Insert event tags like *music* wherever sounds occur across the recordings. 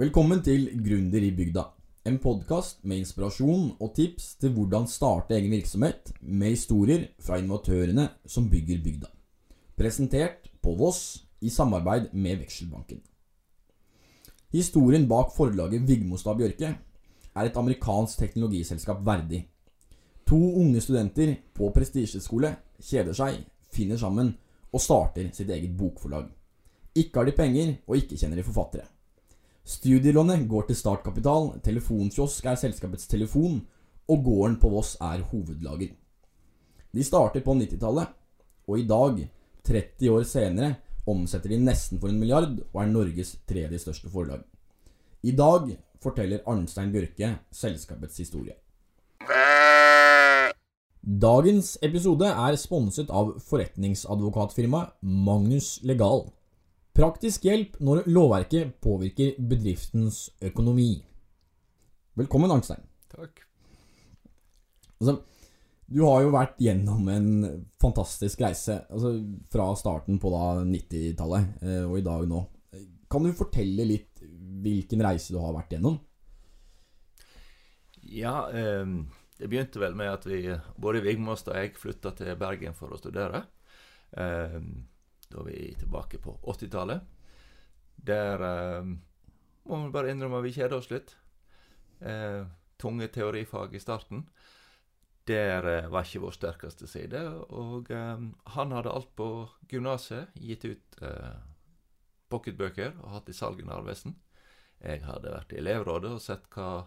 Velkommen til Gründer i bygda. En podkast med inspirasjon og tips til hvordan starte egen virksomhet, med historier fra innovatørene som bygger bygda. Presentert på Voss i samarbeid med Vekselbanken. Historien bak forlaget Vigmostad Bjørke er et amerikansk teknologiselskap verdig. To unge studenter på prestisjeskole kjeder seg, finner sammen og starter sitt eget bokforlag. Ikke har de penger, og ikke kjenner de forfattere. Studielånet går til startkapital, telefonkiosk er selskapets telefon, og gården på Voss er hovedlager. De starter på 90-tallet, og i dag, 30 år senere, omsetter de nesten for en milliard og er Norges tredje største forlag. I dag forteller Arnstein Bjørke selskapets historie. Dagens episode er sponset av forretningsadvokatfirmaet Magnus Legal. Praktisk hjelp når lovverket påvirker bedriftens økonomi. Velkommen, Arnstein. Takk. Altså, du har jo vært gjennom en fantastisk reise altså, fra starten på 90-tallet eh, og i dag nå. Kan du fortelle litt hvilken reise du har vært gjennom? Ja, eh, det begynte vel med at vi, både Vigmos og jeg flytta til Bergen for å studere. Eh, da er vi tilbake på 80-tallet. Der eh, må vi bare innrømme at vi kjeder oss litt. Eh, tunge teorifag i starten. Der eh, var ikke vår sterkeste side. Og eh, han hadde alt på gymnaset. Gitt ut eh, pocketbøker og hatt i salg i Narvesen. Jeg hadde vært i elevrådet og sett hva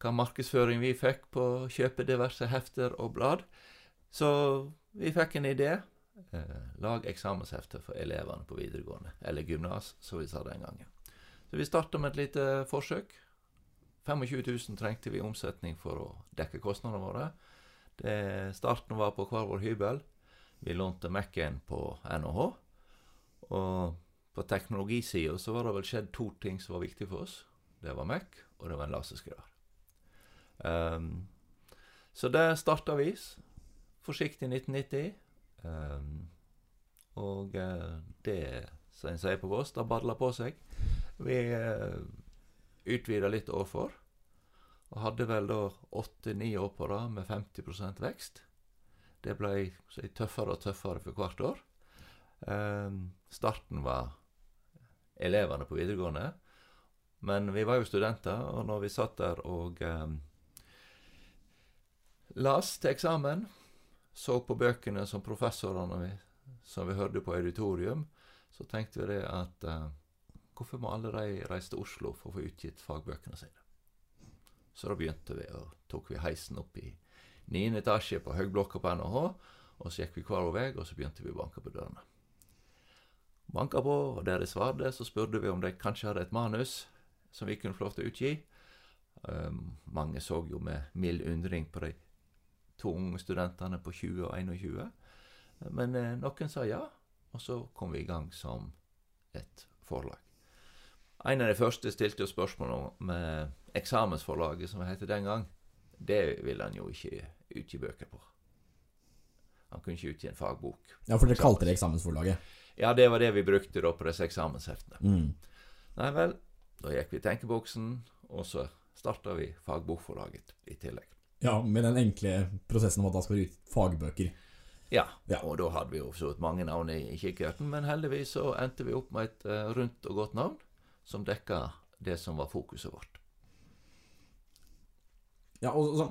hva markedsføring vi fikk på å kjøpe diverse hefter og blad. Så vi fikk en idé. Eh, lag eksamenshefte for elevene på videregående, eller gymnas, som vi sa den gangen. Så vi starta med et lite forsøk. 25 000 trengte vi omsetning for å dekke kostnadene våre. Det, starten var på hver vår hybel. Vi lånte Mac-en på NHH. Og på teknologisida så var det vel skjedd to ting som var viktige for oss. Det var Mac, og det var en laserskriver. Um, så der starta vi forsiktig i 1990. Um, og uh, det, som en sier på Voss, det badla på seg. Vi uh, utvida litt år og hadde vel da åtte-ni år på rad med 50% vekst. Det ble så, tøffere og tøffere for hvert år. Um, starten var elevene på videregående. Men vi var jo studenter, og når vi satt der og um, las til eksamen, så på bøkene som professorene vi, som vi hørte på auditorium, så tenkte vi det at eh, hvorfor må alle de reise til Oslo for å få utgitt fagbøkene sine? Så da begynte vi, og tok vi heisen opp i niende etasje på høyblokka på NHH, og så gikk vi hver vår vei, og så begynte vi å banke på dørene. Banka på, og der de svarte, så spurte vi om de kanskje hadde et manus som vi kunne få lov til å utgi. Um, mange så jo med mild undring på de to unge studentene på 20 og 21. Men eh, noen sa ja, og så kom vi i gang som et forlag. En av de første stilte jo spørsmål om eh, eksamensforlaget, som det het den gang. Det ville han jo ikke utgi bøker på. Han kunne ikke utgi en fagbok. Ja, For dere kalte det eksamensforlaget? Ja, det var det vi brukte da på disse eksamensheftene. Mm. Nei vel, da gikk vi i tenkeboksen, og så starta vi fagbokforlaget i tillegg. Ja, med den enkle prosessen om at da skal det ut fagbøker. Ja, Ja. og da hadde vi jo så vidt mange navn i, i kikkerten, men heldigvis så endte vi opp med et eh, rundt og godt navn som dekka det som var fokuset vårt. Ja, og så,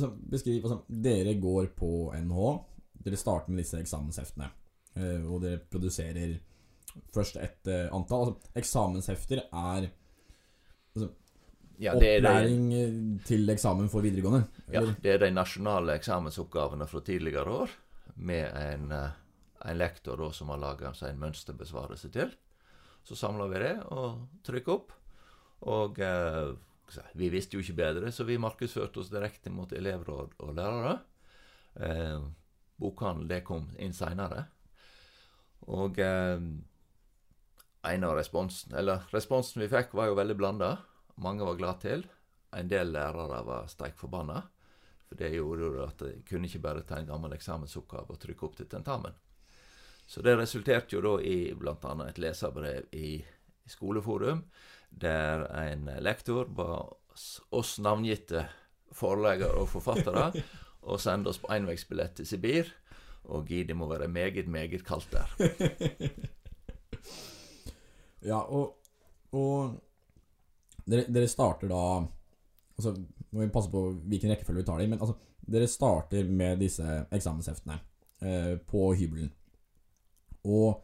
så Beskriv altså, Dere går på NH. Dere starter med disse eksamensheftene. eh, og dere produserer først et eh, antall. Altså, eksamenshefter er altså, Ja, det er de, opplæring eh, til eksamen for videregående. ja, det er de nasjonale eksamensoppgavene fra tidligere år, med en, eh, en lektor da som har laga en mønsterbesvarelse til. Så samler vi det og trykker opp. Og eh, vi visste jo ikke bedre, så vi markedsførte oss direkte mot elevråd og lærere. Eh, bokhandel det kom inn seinere. Og eh, en av responsen, eller responsen vi fikk, var jo veldig blanda. Mange var glad til. En del lærere var steik forbanna. For det gjorde jo at de kunne ikke bare ta en gammel eksamensoppgave og trykke opp til tentamen. Så det resulterte jo da i bl.a. et leserbrev i, i Skoleforum, der en lektor ba oss navngitte forleggere og forfattere *laughs* å sende oss på enveisbillett til Sibir. Og gid det må være meget, meget kaldt der. *laughs* Ja, og, og dere, dere starter da Altså, Må vi passe på hvilken rekkefølge vi tar det i, men altså, dere starter med disse eksamensheftene eh, på hybelen. Og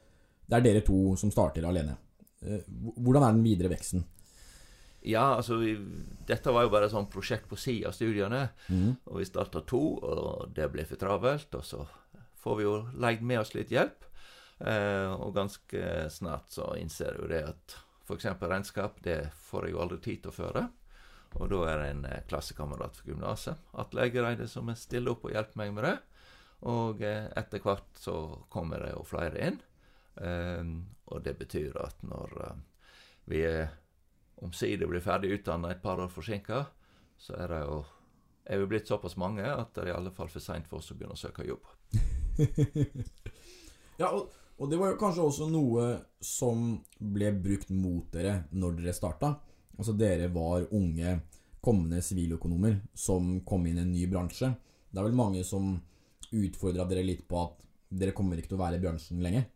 det er dere to som starter alene. Eh, hvordan er den videre veksten? Ja, altså vi, Dette var jo bare et sånn prosjekt på sida av studiene. Mm. Og vi starta to, og det ble for travelt. Og så får vi jo leid med oss litt hjelp. Eh, og ganske snart så innser jo det at f.eks. regnskap, det får jeg jo aldri tid til å føre. Og da er det en eh, klassekamerat fra gymnaset, Atle Egereide, som stiller opp og hjelper meg med det. Og eh, etter hvert så kommer det jo flere inn. Eh, og det betyr at når eh, vi er omsider blir ferdig utdanna et par år forsinka, så er det jo er vi blitt såpass mange at det er i alle fall for seint for oss å begynne å søke jobb. *laughs* ja, og, og det var jo kanskje også noe som ble brukt mot dere når dere starta. Altså dere var unge, kommende siviløkonomer som kom inn i en ny bransje. Det er vel mange som utfordra dere litt på at dere kommer ikke til å være i bransjen lenge.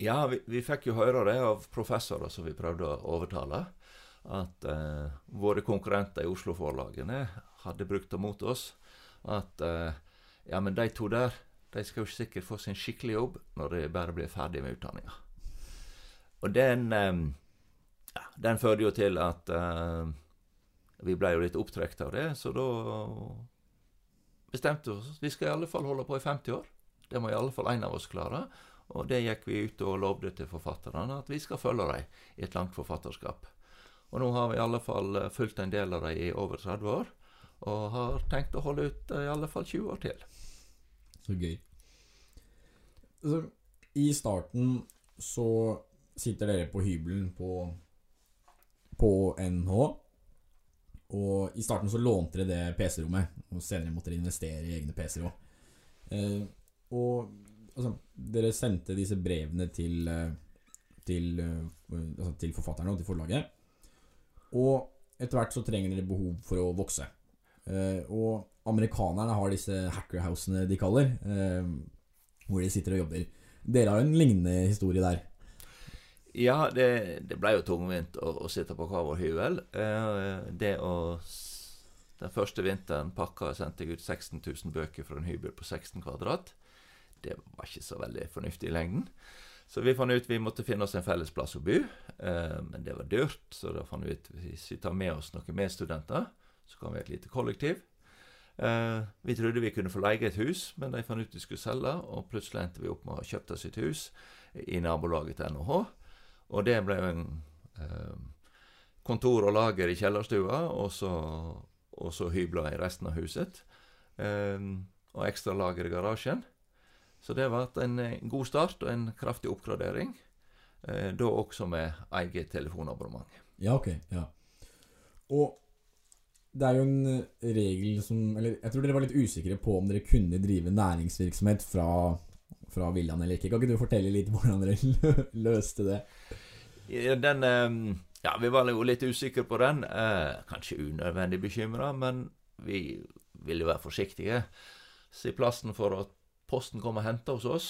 Ja, vi, vi fikk jo høre det av professorer som vi prøvde å overtale. At eh, våre konkurrenter i Oslo-forlagene hadde brukt det mot oss. At eh, ja, men de to der, de skal jo sikkert få sin skikkelig jobb når de bare blir ferdig med utdanninga. Og den eh, ja, den førte jo til at uh, vi ble jo litt opptrukket av det, så da bestemte vi oss vi skal i alle fall holde på i 50 år. Det må i alle fall en av oss klare. Og det gikk vi ut og lovde til forfatterne, at vi skal følge dem i et langt forfatterskap. Og nå har vi i alle fall eh, fulgt en del av dem i over 30 år, og har tenkt å holde ut eh, i alle fall 20 år til. Så gøy. Så, I starten så sitter dere på hybelen på, på NH. Og i starten så lånte dere det PC-rommet, og senere måtte dere investere i egne PC-er òg. Eh, og altså, dere sendte disse brevene til, eh, til, eh, altså, til forfatterne og til forlaget. Og etter hvert så trenger dere behov for å vokse. Eh, og amerikanerne har disse hackerhousene de kaller, eh, hvor de sitter og jobber. Dere har jo en lignende historie der. Ja, det, det ble jo tungvint å, å sitte på hver vår hybel. Eh, det å Den første vinteren pakka og sendte jeg ut 16 000 bøker fra en hybel på 16 kvadrat. Det var ikke så veldig fornuftig i lengden. Så vi fant ut vi måtte finne oss en felles plass å bo. Men det var dyrt, så da fant vi ut hvis vi tar med oss noen medstudenter, så kan vi et lite kollektiv. Eh, vi trodde vi kunne få leie et hus, men de fant ut de skulle selge, og plutselig endte vi opp med å kjøpe sitt hus i nabolaget til NHH. Og det ble en eh, kontor og lager i kjellerstua, og så, og så hybler i resten av huset. Eh, og ekstra lager i garasjen. Så det vært en eh, god start og en kraftig oppgradering. Eh, da også med eget telefonabonnement. Ja, ok. Ja. Og det er jo en eh, regel som Eller jeg tror dere var litt usikre på om dere kunne drive næringsvirksomhet fra, fra villaen eller ikke. Kan ikke du fortelle litt hvordan dere *laughs* løste det? Den eh, Ja, vi var jo litt usikre på den. Eh, kanskje unødvendig bekymra, men vi ville være forsiktige. Så i plassen for at posten kom og henta hos oss,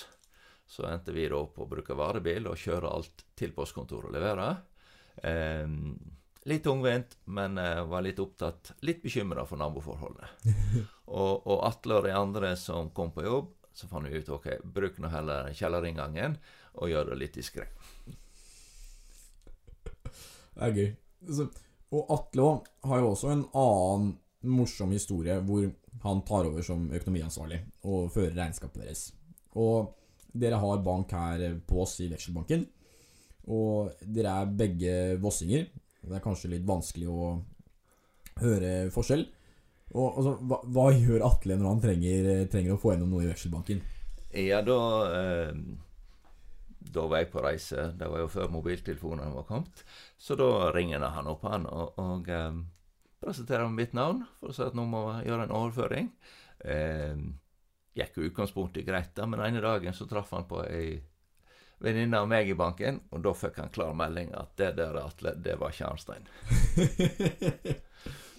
så endte vi da på å bruke varebil og kjøre alt til postkontoret og levere. Litt tungvint, men eh, var litt opptatt, litt bekymra for naboforholdet. *laughs* og, og Atle og de andre som kom på jobb, så fant vi ut ok, bruk nå heller kjellerinngangen og gjør det litt diskré. Det er gøy. Så, og Atle har jo også en annen morsom historie hvor han tar over som økonomiansvarlig og fører regnskapet deres. Og dere har bank her på oss i Vekselbanken. Og dere er begge vossinger. Det er kanskje litt vanskelig å høre forskjell. Og altså, hva, hva gjør Atle når han trenger, trenger å få gjennom noe i Vekselbanken? Ja, da eh, Da var jeg på reise. Det var jo før mobiltelefonene var kommet. Så da ringer han opp han og, og eh, presenterer mitt navn for å si at nå må jeg gjøre en overføring. Eh, gikk jo utgangspunktet greit, da, men ene dagen så traff han på ei venninne av meg i banken, og da fikk han klar melding at det der Atle, det var ikke Arnstein. *laughs*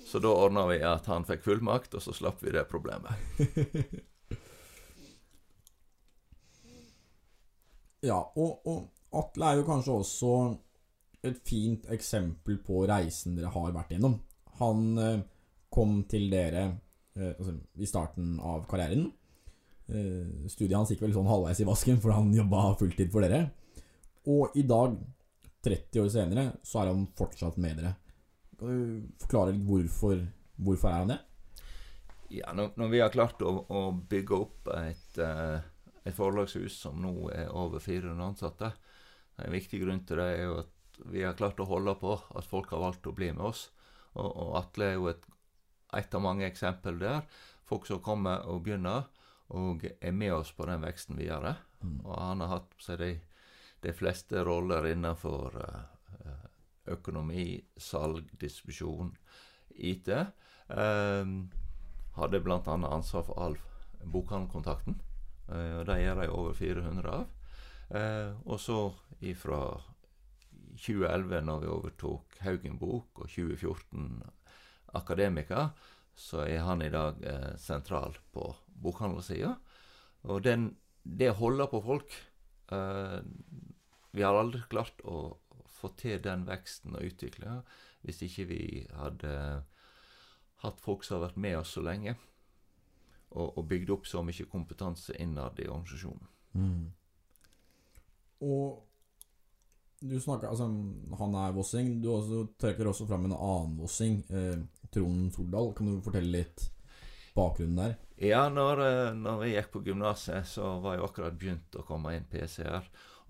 Så da ordna vi at han fikk fullmakt, og så slapp vi det problemet. *laughs* Ja, og, og Atle er jo kanskje også et fint eksempel på reisen dere har vært gjennom. Han eh, kom til dere eh, altså, i starten av karrieren. Eh, studiet hans gikk vel sånn halvveis i vasken, for han jobba fulltid for dere. Og i dag, 30 år senere, så er han fortsatt med dere. Kan du forklare litt hvorfor, hvorfor er han det? Ja, når, vi har klart å, å bygge opp et, uh, et forlagshus som nå er over 400 ansatte En viktig grunn til det er jo at vi har klart å holde på at folk har valgt å bli med oss. Og, og Atle er jo et, et av mange eksempel der. Folk som kommer og begynner, og er med oss på den veksten videre. Mm. Og han har hatt seg de, de fleste roller innenfor uh, økonomi, salg, distribusjon, IT. Um, hadde bl.a. ansvar for all bokhandelkontakten. Uh, og det gjør de over 400 av. Uh, og så ifra 2011, når vi overtok Haugen Bok, og 2014 Akademika, så er han i dag eh, sentral på bokhandlersida. Og den, det å holde på folk Vi har aldri klart å få til den veksten og utviklinga hvis ikke vi hadde hatt folk som har vært med oss så lenge, og, og bygd opp så mye kompetanse innad i organisasjonen. Mm. Og du snakker, altså Han er vossing. Du også, trekker også fram en annen vossing, eh, Trond Soldal. Kan du fortelle litt bakgrunnen der? Ja, når, når jeg gikk på gymnaset, så var jeg akkurat begynt å komme inn PCR.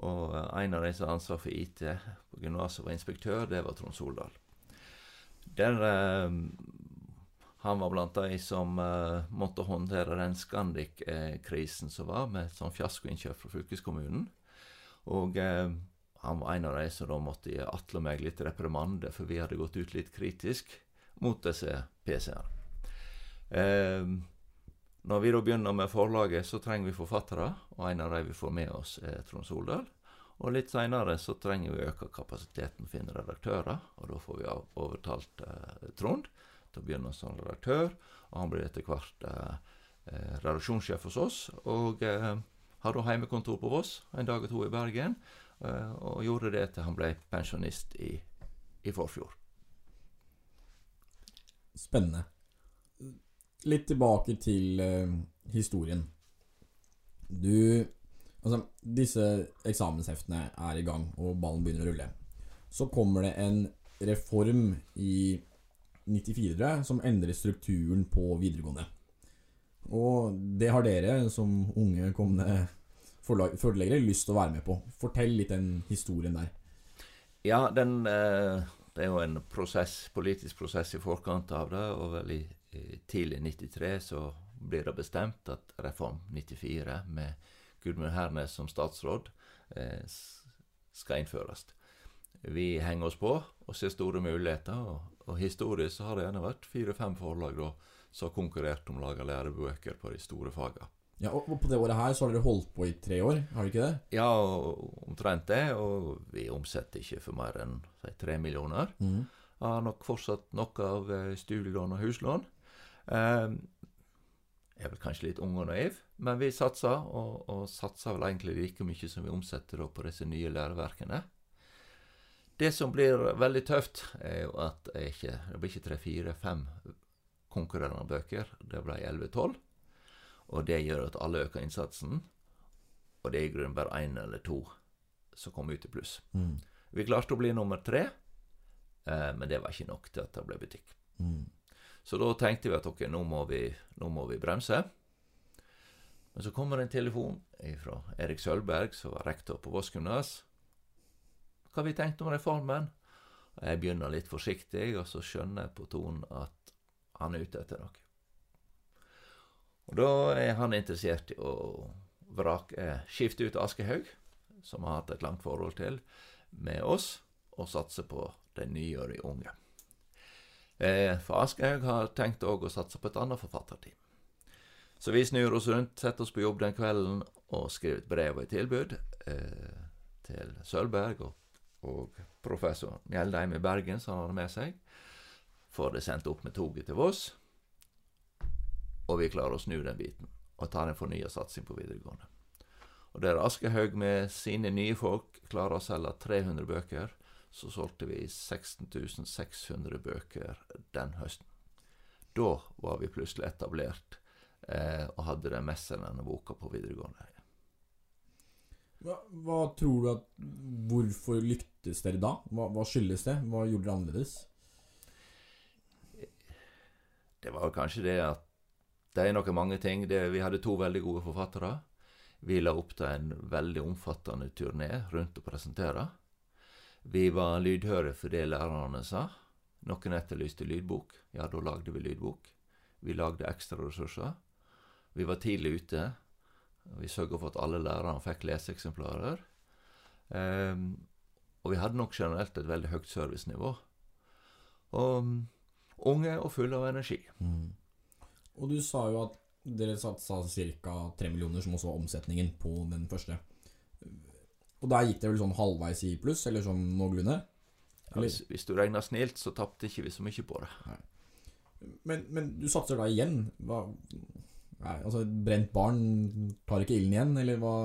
Og en av de som har ansvar for IT på gymnaset, var inspektør. Det var Trond Soldal. Der eh, Han var blant de som eh, måtte håndtere den Scandic-krisen som var, med sånn fiaskoinnkjøp fra fylkeskommunen. Og eh, han var en av de som da måtte gi Atle og meg litt reprimande, for vi hadde gått ut litt kritisk mot disse PC-ene. Eh, når vi da begynner med forlaget, så trenger vi forfattere, og en av de vi får med oss, er Trond Soldal. Og litt seinere så trenger vi å øke kapasiteten, finne redaktører, og da får vi overtalt eh, Trond til å begynne som redaktør, og han blir etter hvert eh, redaksjonssjef hos oss. Og eh, har da heimekontor på Voss en dag og to i Bergen, eh, og gjorde det til han ble pensjonist i, i forfjor. Spennende. Litt tilbake til uh, historien. Du Altså, disse eksamensheftene er i gang, og ballen begynner å rulle. Så kommer det en reform i 94 som endrer strukturen på videregående. Og det har dere som unge kommende forleggere lyst til å være med på. Fortell litt den historien der. Ja, den eh, Det er jo en prosess, politisk prosess i forkant av det, og vel i, i tidlig 93 så blir det bestemt at Reform 94 med Gudmund Hernes som statsråd eh, skal innføres. Vi henger oss på og ser store muligheter, og, og historisk så har det gjerne vært fire-fem forlag da, som har konkurrert om å lage lærebøker på de store fagene. Ja, og på det året her så har dere holdt på i tre år, har dere ikke det? Ja, omtrent det, og vi omsetter ikke for mer enn si, tre millioner. Jeg Har nok fortsatt noe av eh, studielån og huslån. Eh, er vel kanskje litt ung og naiv, men vi satser, og, og satser vel egentlig like mye som vi omsetter da på disse nye læreverkene. Det som blir veldig tøft, er jo at det, ikke, det blir ikke tre, fire, fem konkurrerende bøker. Det ble 11-12. Og det gjør at alle øker innsatsen. Og det er i grunnen bare én eller to som kom ut i pluss. Mm. Vi klarte å bli nummer tre, eh, men det var ikke nok til at det ble butikk. Mm. Så da tenkte vi at ok, nå må vi, nå må vi bremse. Men så kommer en telefon fra Erik Sølberg, som var rektor på Voss gymnas. Hva har vi tenkt om reformen? Jeg begynner litt forsiktig, og så skjønner jeg på tonen at han er ute etter noe. Og da er han interessert i å vrake, skifte ut Aschehoug, som har hatt et langt forhold til, med oss, og satse på de de unge. Eh, for Aschehoug har tenkt òg å satse på et annet forfatterteam. Så vi snur oss rundt, setter oss på jobb den kvelden og skriver et brev og et tilbud. Eh, til Sølvberg og, og professor Mjeldheim i Bergen, som han hadde med seg. Får det sendt opp med toget til Voss. Og vi klarer å snu den biten og ta en fornya satsing på videregående. Og der Aschehoug med sine nye folk klarer å selge 300 bøker, så solgte vi 16 600 bøker den høsten. Da var vi plutselig etablert eh, og hadde den mestselgende boka på videregående. Hva, hva, tror du at Hvorfor lyktes dere da? Hva, hva skyldes det? Hva gjorde dere annerledes? Det var kanskje det at det er nok mange ting. Det, vi hadde to veldig gode forfattere. Vi la opp til en veldig omfattende turné rundt å presentere. Vi var lydhøre for det lærerne sa. Noen etterlyste lydbok. Ja, da lagde vi lydbok. Vi lagde ekstra ressurser. Vi var tidlig ute. Vi sørga for at alle lærerne fikk leseeksemplarer. Um, og vi hadde nok generelt et veldig høyt servicenivå. Og um, unge og fulle av energi. Mm. Og du sa jo at dere satsa ca. 3 millioner, som også var omsetningen på den første. Og der gikk det vel sånn halvveis i pluss, eller sånn noenlunde? Ja, hvis, hvis, du regner snilt, så tapte ikke vi så mye på det. Men, men, du satser da igjen? Hva, nei, altså, brent barn tar ikke ilden igjen, eller hva?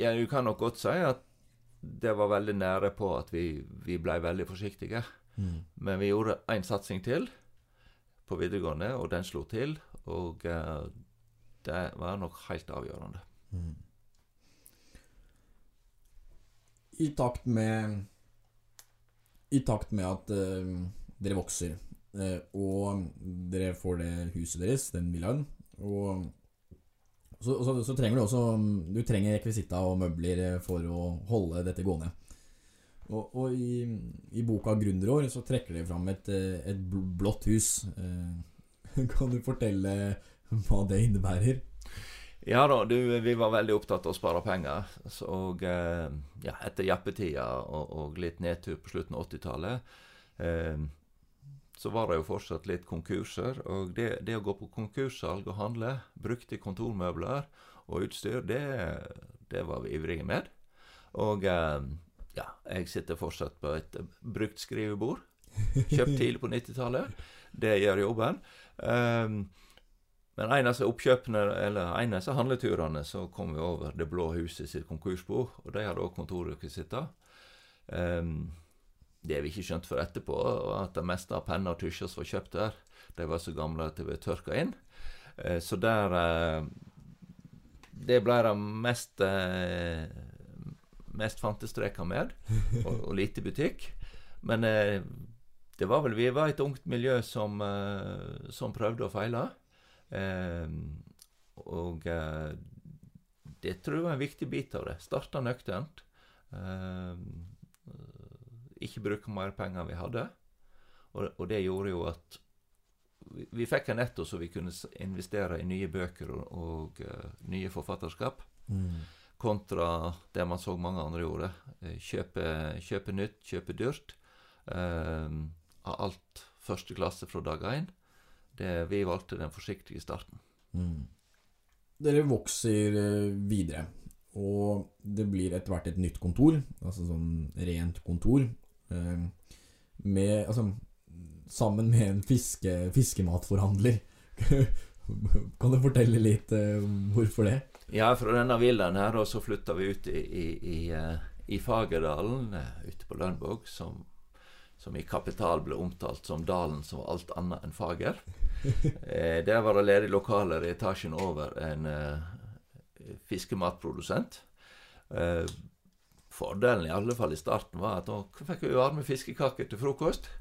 Ja, du kan nok godt si at det var veldig nære på at vi, vi blei veldig forsiktige. Mm. Men vi gjorde én satsing til på videregående, og den slo til. Og uh, det var nok helt avgjørende. Mm. I takt med I takt med at uh, dere vokser, uh, og dere får det huset deres, den villaen, og så, så, så, trenger du også Du trenger rekvisitta og møbler for å holde dette gående. Og, og i, i, boka 'Gründerår' så trekker de fram et, eh, et blått hus. Eh, *laughs* kan du fortelle hva det innebærer? Ja da, du, vi var veldig opptatt av å spare penger. Så, og eh, ja, etter jappetida og, og, litt nedtur på slutten av 80-tallet, eh, så var det jo fortsatt litt konkurser. Og det, det å gå på konkurssalg og handle brukte kontormøbler og utstyr, det, det var vi ivrige med. Og eh, ja, jeg sitter fortsatt på et brukt skrivebord. Kjøpt *laughs* tidlig på 90-tallet. Det gjør jobben. Um, men eneste oppkjøpene, eller en av handleturene, så kom vi over Det blå huset sitt konkursbo, og de hadde òg kontorrekvisitter. Um, det vi ikke skjønt før etterpå, at det meste av penner og tusjer som var kjøpt der, de var så gamle at de ble tørka inn. Uh, så der uh, Det ble det mest uh, mest fantestreker med, *laughs* og, og, lite butikk. Men eh, det var vel Vi var et ungt miljø som, eh, som prøvde og feila. Eh, og eh, det tror jeg var en viktig bit av det. Starta nøkternt. Eh, ikke bruke mer penger enn vi hadde. Og, og, det gjorde jo at vi, vi fikk en netto så vi kunne investere i nye bøker og, og uh, nye forfatterskap. Mm kontra det man så mange andre gjorde. Eh, kjøpe, kjøpe nytt, kjøpe dyrt. Av uh, alt første klasse fra dag én. vi valgte den forsiktige starten. Mm. Dere vokser eh, videre, og det blir etter hvert et nytt kontor. Altså sånn rent kontor. uh, med Altså sammen med en fiske, fiskematforhandler. *laughs* kan du fortelle litt uh, hvorfor det? Ja, fra denne villaen her, og så flytta vi ut i, i, i, eh, i Fagerdalen, eh, ute på Lønvåg, som, som, i Kapital ble omtalt som dalen som var alt annet enn fager. *laughs* eh, der var det ledige lokaler i etasjen over en eh, fiskematprodusent. Eh, fordelen, i alle fall i starten, var at da fikk vi varme fiskekaker til frokost.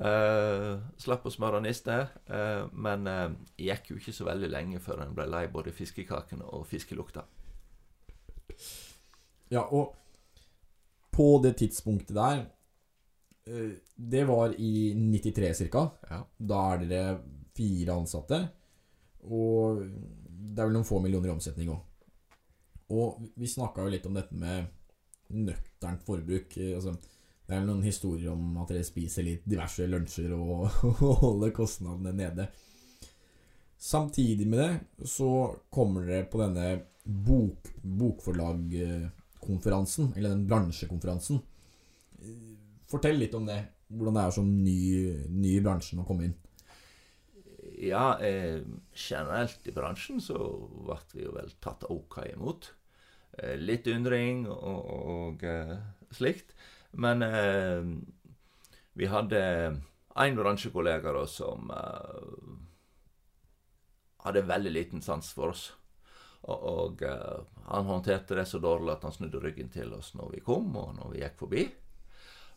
Uh, slapp å smøre niste. Uh, men uh, gikk jo ikke så veldig lenge før en ble lei både fiskekakene og fiskelukta. Ja, og på det tidspunktet der uh, Det var i 93 ca. Ja. Da er dere fire ansatte. Og det er vel noen få millioner i omsetning òg. Og vi snakka jo litt om dette med nøkternt forbruk. altså det er noen historier om at dere spiser litt diverse lunsjer og, *laughs* og holder kostnadene nede. Samtidig med det så kommer dere på denne bok, bokforlagkonferansen, konferansen, eller den bransjekonferansen. Fortell litt om det. Hvordan det er som ny, ny i bransjen å komme inn. Ja, eh, generelt i bransjen så ble vi jo vel tatt ok imot. Eh, litt undring og, og eh, slikt. Men eh, vi hadde en bransjekollega da som eh, hadde veldig liten sans for oss. Og, og eh, han håndterte det så dårlig at han snudde ryggen til oss når vi kom, og når vi gikk forbi.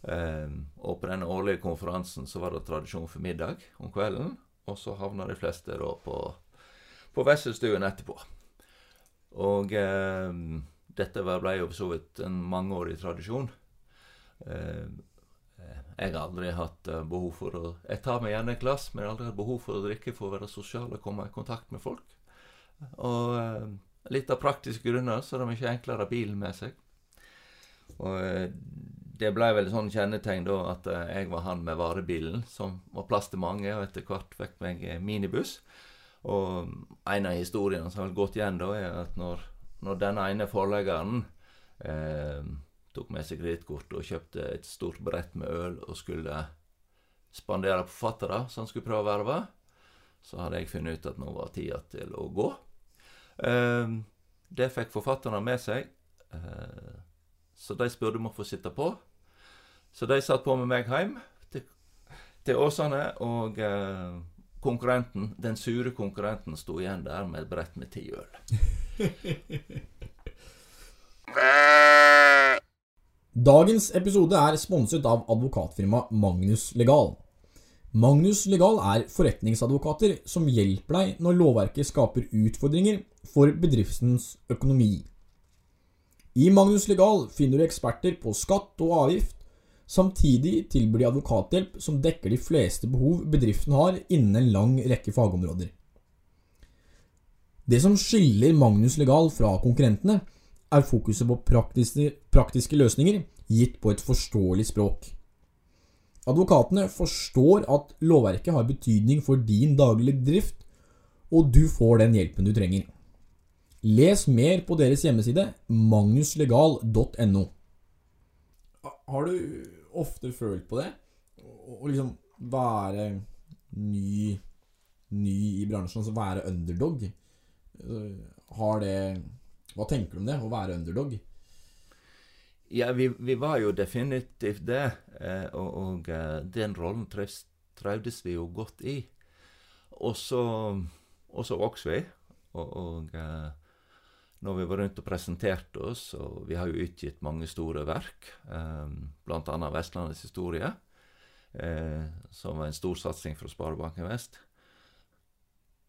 Um, og på denne årlige konferansen så var det tradisjon for middag om kvelden. Og så havna de fleste da på, på Wesselstuen etterpå. Og um, dette ble jo for så vidt en mangeårig tradisjon. Um, jeg har aldri hatt behov for å Jeg tar meg gjerne et glass, men jeg har aldri hatt behov for å drikke for å være sosial og komme i kontakt med folk. Og eh, litt av praktiske grunner så er det mye enklere å ha bilen med seg. Og eh, det ble vel sånn kjennetegn da at eh, jeg var han med varebilen, som var plass til mange, og etter hvert fikk meg minibuss. Og en av historiene som har gått igjen da, er at når, når denne ene forleggeren eh, tok med seg kredittkortet og kjøpte et stort brett med øl og skulle spandere på forfattere som han skulle prøve å verve, så hadde jeg funnet ut at nå var tida til å gå. Ehm, det fikk forfatterne med seg, eh, så de spurte om å få sitte på. Så de satt på med meg hjem til, til Åsane, og eh, konkurrenten, den sure konkurrenten sto igjen der med et brett med ti øl. *laughs* Dagens episode er sponset av advokatfirmaet Magnus Legal. Magnus Legal er forretningsadvokater som hjelper deg når lovverket skaper utfordringer for bedriftens økonomi. I Magnus Legal finner du eksperter på skatt og avgift. Samtidig tilbyr de advokathjelp som dekker de fleste behov bedriften har innen en lang rekke fagområder. Det som skiller Magnus Legal fra konkurrentene, er fokuset på praktiske, praktiske løsninger gitt på et forståelig språk. Advokatene forstår at lovverket har betydning for din daglige drift, og du får den hjelpen du trenger. Les mer på deres hjemmeside magnuslegal.no. Har du ofte følt på det? Å liksom være ny, ny i bransjen, altså være underdog? Har det Hva tenker du om det, å være underdog? Ja, vi, vi var jo definitivt det. Eh, og, og eh, den rollen trivdes vi jo godt i. Og så vokste vi. Og, og eh, når vi var rundt og presenterte oss, og vi har jo utgitt mange store verk, eh, bl.a. Vestlandets historie, eh, som var en stor satsing fra Sparebanken Vest.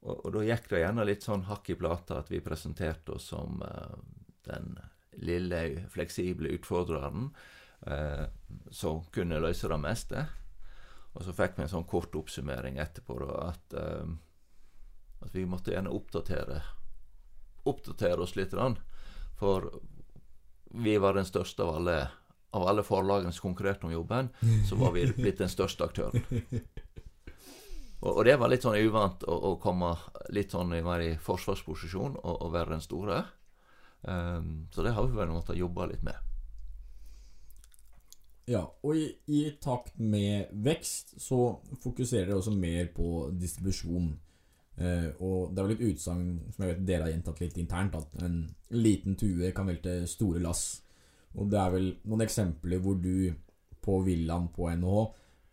Og, og, da gikk det gjerne litt sånn hakk i plata at vi presenterte oss som uh, den lille, fleksible utfordreren uh, som kunne løse det meste. Og så fikk vi en sånn kort oppsummering etterpå da, at, uh, at vi måtte gjerne oppdatere oppdatere oss litt. For vi var den største av alle av alle forlagene som konkurrerte om jobben, så var vi blitt den største aktøren. *laughs* Og, og det var litt sånn uvant å, å komme litt sånn i forsvarsposisjon og, og være den store. Um, så det har vi vel måttet jobbe litt med. Ja, og i, i, takt med vekst så fokuserer dere også mer på distribusjon. Uh, og det er vel et utsagn som jeg vet dere har gjentatt litt internt, at en liten tue kan velte store lass. Og det er vel noen eksempler hvor du på villaen på NHH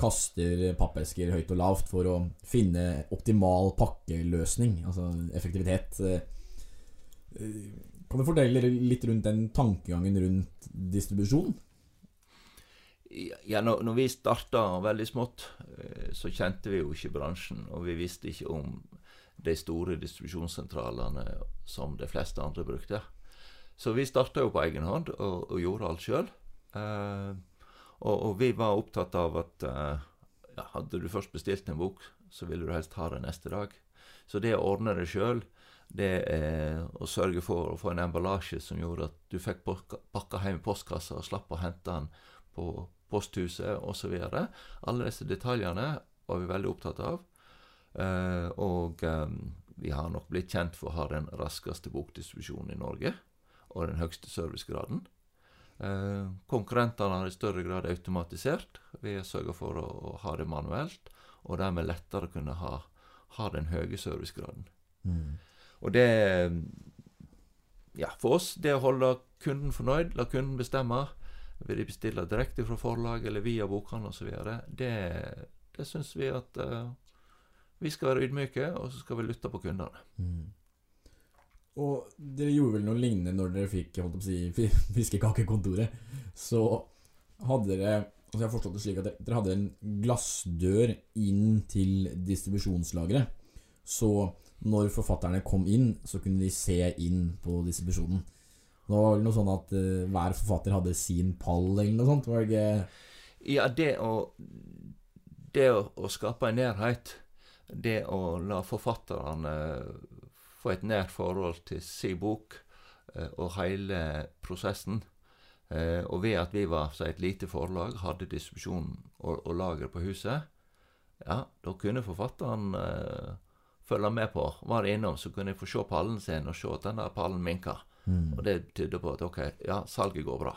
kaster pappesker høyt og lavt for å finne optimal pakkeløsning, altså effektivitet. Uh, kan du fortelle litt rundt den tankegangen rundt distribusjon? Ja, når, vi starta veldig smått, så kjente vi jo ikke bransjen. Og vi visste ikke om de store distribusjonssentralene som de fleste andre brukte. Så vi starta jo på egen hånd og, og gjorde alt sjøl. Eh, og, og, vi var opptatt av at uh, ja, hadde du først bestilt en bok, så ville du helst ha den neste dag. Så det å ordne det sjøl, det å sørge for å få en emballasje som gjorde at du fikk pakka hjem i postkassa og slapp å hente den på posthuset osv. Alle disse detaljene var vi veldig opptatt av. Uh, og um, vi har nok blitt kjent for å ha den raskeste bokdistribusjonen i Norge, og den høyeste servicegraden. Eh, konkurrentene har i større grad automatisert. Vi sørga for å, å, ha det manuelt, og dermed lettere kunne ha, ha den høye servicegraden. Mm. Og det Ja, for oss, det å holde kunden fornøyd, la kunden bestemme, vil de bestille direkte fra forlag eller via bokhandel osv., det, det syns vi at uh, vi skal være ydmyke, og så skal vi lytte på kundene. Mm. Og dere gjorde vel noe lignende når dere fikk holdt på å si, *laughs* Fiskekakekontoret. Så hadde dere altså Jeg har forstått det slik at dere hadde en glassdør inn til distribusjonslageret. Så når forfatterne kom inn, så kunne de se inn på distribusjonen. Det var vel noe sånn at uh, hver forfatter hadde sin pall, eller noe sånt? Var det ikke Ja, det å Det å, å skape en nærhet, det å la forfatterne få et nært forhold til sin bok eh, og hele prosessen. Eh, og ved at vi var så et lite forlag, hadde distribusjon og, og lager på huset, ja, da kunne forfatteren uh, følge med på. Var innom, så kunne jeg få se pallen sin og se at den der pallen minka. mm. Og det tydde på at ok, ja, salget går bra.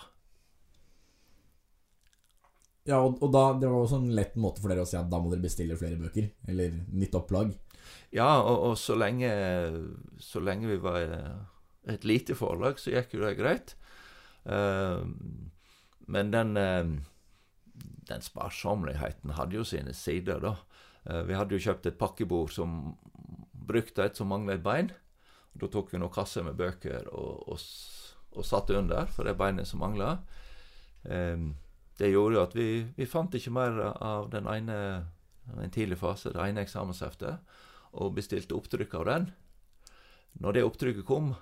Ja, og, og da, det var også en lett måte for dere å si at da må dere bestille flere bøker. Eller nytt opplag. Ja, og, og så, lenge, så lenge vi var et lite forlag, så gikk jo det greit. Uh, men den, uh, den sparsomligheten hadde jo sine sider, da. Uh, vi hadde jo kjøpt et pakkebord som brukte et som manglet et bein. Da tok vi noen kasser med bøker og, og, og satte under for det beinet som mangla. det gjorde jo at vi, vi fant ikke mer av den ene den tidlige fase, det ene eksamensheftet og bestilte opptrykk av den. Når det opptrykket kom,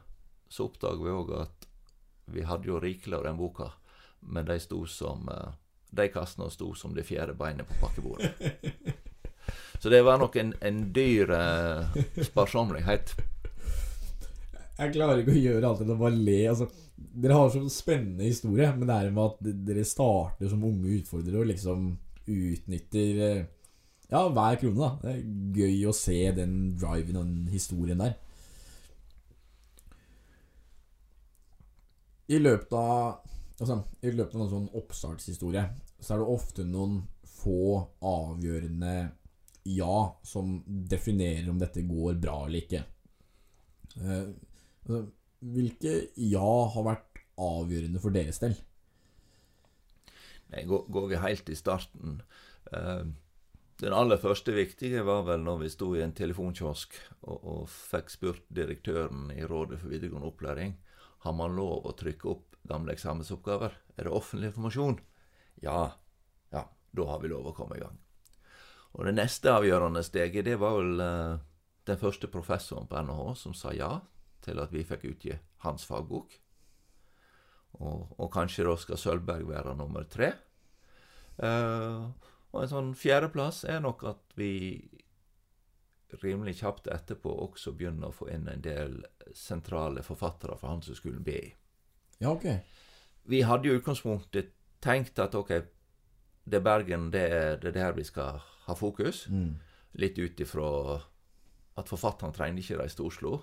så oppdaga vi òg at vi hadde jo rikelig av den boka, men de som De kassene sto som det fjerde beinet på pakkebordet. *laughs* Så det var nok en, en dyr eh, sparsommelighet. Jeg klarer ikke å gjøre alt enn å bare le. Altså, dere har så spennende historie, men det er med at dere starter som unge utfordrere og liksom utnytter eh, ja, hver krone, da. Det er gøy å se den driven og den historien der. I løpet av Altså, i løpet av en sånn oppstartshistorie så er det ofte noen få avgjørende ja som definerer om dette går bra eller ikke. Eh, altså, hvilke ja har vært avgjørende for deres del? Nei, går, går vi helt i starten eh, Den aller første viktige var vel når vi sto i en telefonkiosk og, og fikk spurt direktøren i Rådet for videregående opplæring har man lov å trykke opp gamle eksamensoppgaver. Er det offentlig informasjon? Ja. Ja, da har vi lov å komme i gang. Og det neste avgjørende steget, det var vel eh, den første professoren på NHH som sa ja til at vi fikk utgi hans fagbok. Og, og kanskje da skal Sølvberg være nummer tre. Eh, og en sånn fjerdeplass er nok at vi rimelig kjapt etterpå også begynner å få inn en del sentrale forfattere fra Handelshøyskolen BI. Ja, ok. Vi hadde jo i utgangspunktet tenkt at ok, det er Bergen, det er, det er der vi skal ha fokus. Mm. Litt ut ifra at forfatterne trengte ikke reise til Oslo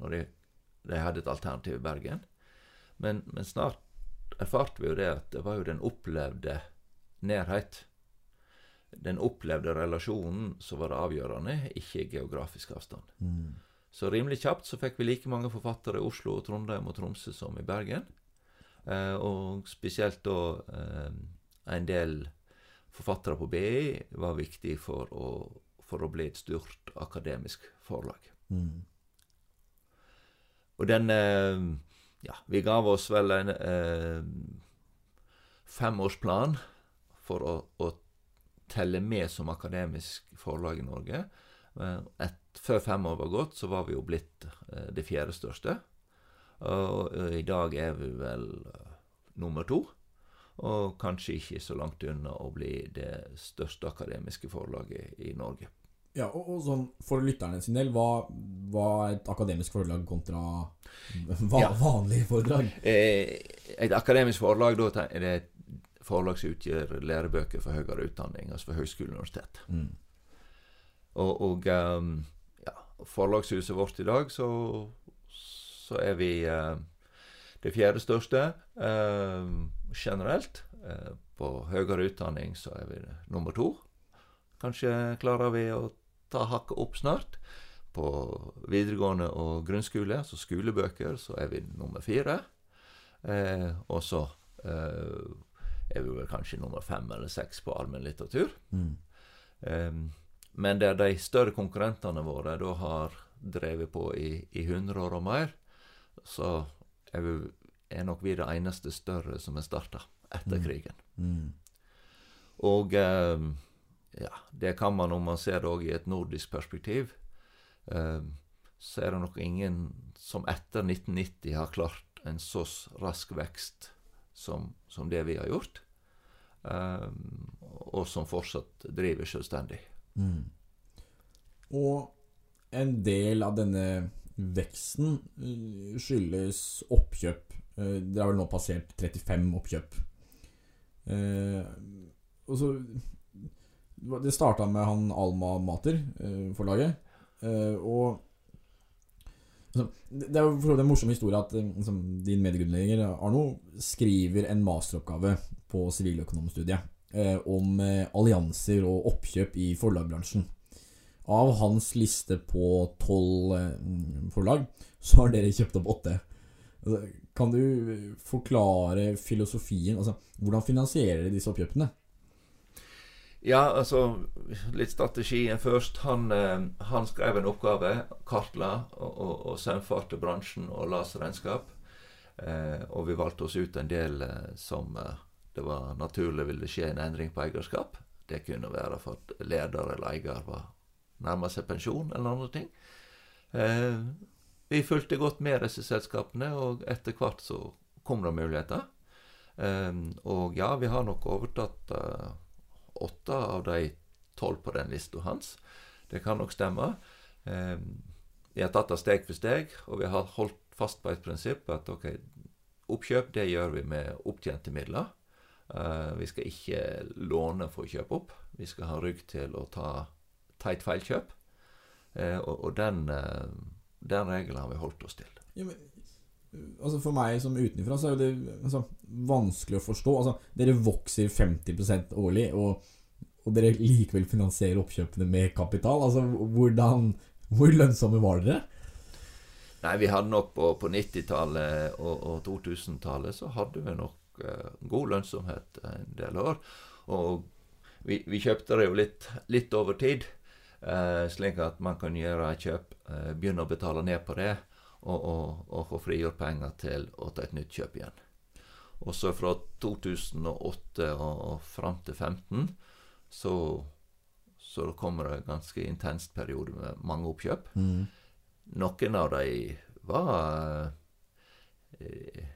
når de, de hadde et alternativ i Bergen. Men, men snart erfarte vi jo det at det var jo den opplevde nærhet. Den opplevde relasjonen som var det avgjørende, ikke geografisk avstand. Mm. Så rimelig kjapt så fikk vi like mange forfattere i Oslo, og Trondheim og Tromsø som i Bergen. Eh, og spesielt da eh, en del forfattere på BI var viktig for å, for å bli et stort akademisk forlag. Mm. Og den eh, Ja, vi ga oss vel en eh, femårsplan for å, å telle med som akademisk forlag i Norge. Eh, Et, før fem år var gått, så var vi jo blitt eh, det fjerde største. Og eh, i dag er vi vel nummer to. Og kanskje ikke så langt unna å bli det største akademiske forlaget i Norge. Ja, og, og sånn for lytterne sin del, hva er et akademisk forlag kontra *laughs* va Ja. vanlige foredrag? Eh, et akademisk forlag da er det et forlag som utgir lærebøker for høyere utdanning, altså for høyskole og universitet. Mm. Og, og um, ja, forlagshuset vårt i dag, så, så er vi uh, det fjerde største uh, generelt. Uh, på høyere utdanning så er vi nummer to. Kanskje klarer vi å ta hakket opp snart. På videregående og grunnskole, altså skolebøker, så er vi nummer fire. Eh, og så eh, er vi vel kanskje nummer fem eller seks på allmennlitteratur. Mm. Um, men der de større konkurrentene våre da har drevet på i, i 100 år og mer, så er, vi, er nok vi det eneste større som er starta etter Mm. krigen. Mm. Og um, ja, det kan man om man ser det òg i et nordisk perspektiv. um, så er det nok ingen som etter 1990 har klart en så rask vekst som, som det vi har gjort. Um, og som fortsatt driver selvstendig. Mm. Og en del av denne veksten eh, skyldes oppkjøp. Eh, Det har vel nå passert 35 oppkjøp. Eh, og så Det starta med han Alma Mater-forlaget. Eh, og altså, det det er jo en morsom historie at eh, liksom, din medgrunnlegger Arno skriver en masteroppgave på siviløkonomstudiet eh, om eh, allianser og oppkjøp i forlagbransjen. Av hans liste på tolv eh, forlag, så har dere kjøpt opp åtte. Altså, kan du forklare filosofien? Altså, hvordan finansierer dere disse oppkjøpene? Ja, altså Litt strategien først. Han, eh, han skrev en oppgave, kartla og, og, og saumfarte bransjen og las regnskap. Eh, og vi valgte oss ut en del eh, som eh, det var naturlig ville skje en endring på eierskap. Det kunne være for at leder eller eier var nærma seg pensjon eller andre ting. Eh, vi fulgte godt med disse selskapene, og etter hvert så kom det muligheter. Eh, og ja, vi har nok overtatt åtte av de tolv på den lista hans. Det kan nok stemme. Eh, vi har tatt det steg for steg, og vi har holdt fast på et prinsipp at ok, oppkjøp det gjør vi med opptjente midler. Eh, vi skal ikke låne for å kjøpe opp. Vi skal ha rygg til å ta, et feilkjøp. Eh, og og den, eh, den regelen har vi holdt oss til. Ja, men, altså For meg som utenfra så er det altså, vanskelig å forstå. Altså, dere vokser 50% årlig, og, og dere likevel finansierer oppkjøpene med kapital. Altså, hvordan Hvor lønnsomme var dere? Nei, vi hadde nok på, på 90-tallet og, og 2000-tallet så hadde vi nok eh, god lønnsomhet en del år. Og vi, vi kjøpte det jo litt, litt over tid, eh, slik at man kan gjøre kjøp, eh, begynne å betale ned på det, og, og, og få frigjort penger til å ta et nytt kjøp igjen. Og så fra 2008 og, og fram til 2015 så, så kommer det en ganske intens periode med mange oppkjøp. Mm. Noen av de var eh,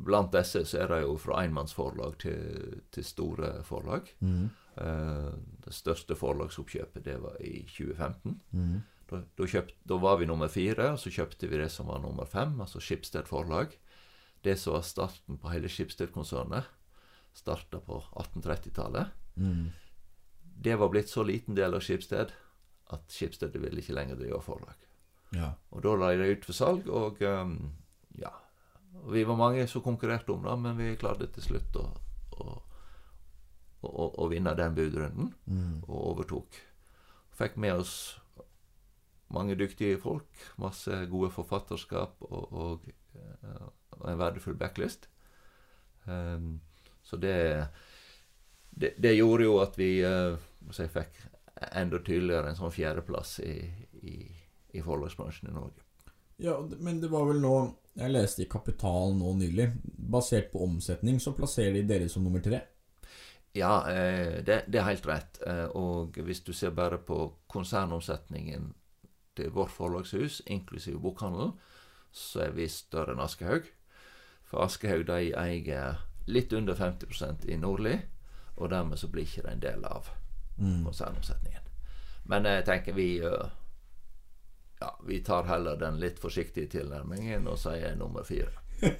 Blant disse så er det jo fra enmannsforlag til, til store forlag. Mm. Eh, det største forlagsoppkjøpet det var i 2015. Mm. Da, da, kjøpt, da var vi nummer fire, og så kjøpte vi det som var nummer fem, altså Skipsted forlag. Det som var starten på hele Skipsted-konsernet. Starta på 1830-tallet. Mm. Det var blitt så liten del av Skipsted at Skipsted ville ikke lenger drive forlag. Ja. Og da la jeg det ut for salg, og um, ja Vi var mange som konkurrerte om det, men vi klarte til slutt å, å, å, å vinne den budrunden, Mm. og overtok. Fikk med oss mange dyktige folk, masse gode forfatterskap og, og, eh, og en verdifull backlist. Um, så det, det Det gjorde jo at vi uh, jeg fikk enda tydeligere en sånn fjerdeplass i, i, i forlagsbransjen i Norge. Ja, men det var vel nå Jeg leste i Kapital nå nylig. Basert på omsetning så plasserer de dere som nummer tre. Ja, eh, det, det er helt rett. Eh, og hvis du ser bare på konsernomsetningen vårt forlagshus, inklusiv bokhandelen, så er vi større enn Aschehoug. For Aschehoug de eier litt under 50% i Nordli, og dermed så blir ikke det en del av Mm. konsernomsetningen. Men jeg tenker vi eh, Ja, vi tar heller den litt forsiktige tilnærmingen og sier nummer fire. *laughs*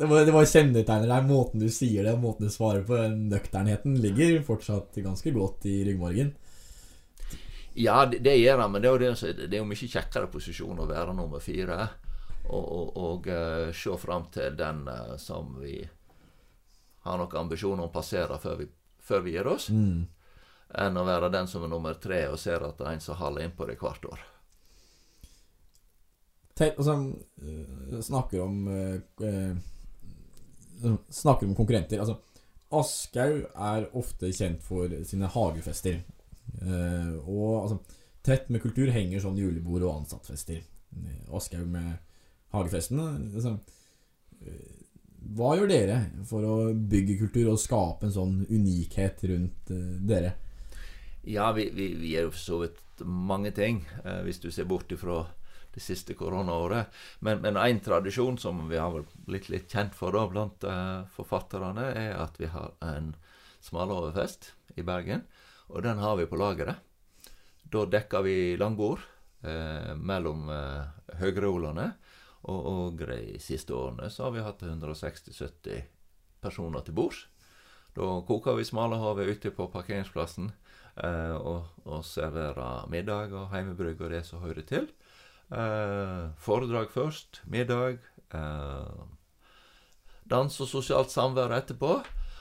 Det var, det var kjennetegner der. Måten du sier det, måten du svarer på. Nøkternheten ligger fortsatt ganske godt i ryggmargen. Ja, det, det gjør han, men det er jo, det, det er jo mye kjekkere posisjon å være nummer fire. og, og, og uh, se fram til den uh, som vi har noen ambisjoner om å passere før vi, før vi gir oss, Mm. enn å være den som er nummer tre og ser at det er en som haler innpå det hvert år. Altså, øh, snakker om øh, Snakker om konkurrenter. Altså, Aschhaug er ofte kjent for sine hagefester. Eh, og altså, tett med kultur henger sånn julebord og ansattfester. Aschehoug Aschhaug med hagefestene. Øh, hva gjør dere for å bygge kultur og skape en sånn unikhet rundt dere? Ja, vi, vi, vi gjør jo for så vidt mange ting, eh, hvis du ser bort ifra det siste koronaåret. Men én tradisjon som vi har blitt litt kjent for da, blant eh, forfatterne, er at vi har en smalahovefest i Bergen. Og den har vi på lageret. Da dekker vi langbord eh, mellom eh, høyreolene. Og, og de siste årene så har vi hatt 160-70 personer til bords. Da koker vi smalahavet ute på parkeringsplassen eh, og, og serverer middag og heimebrygg og det som hører til. Eh, foredrag først, middag. Eh, dans og sosialt samvær etterpå.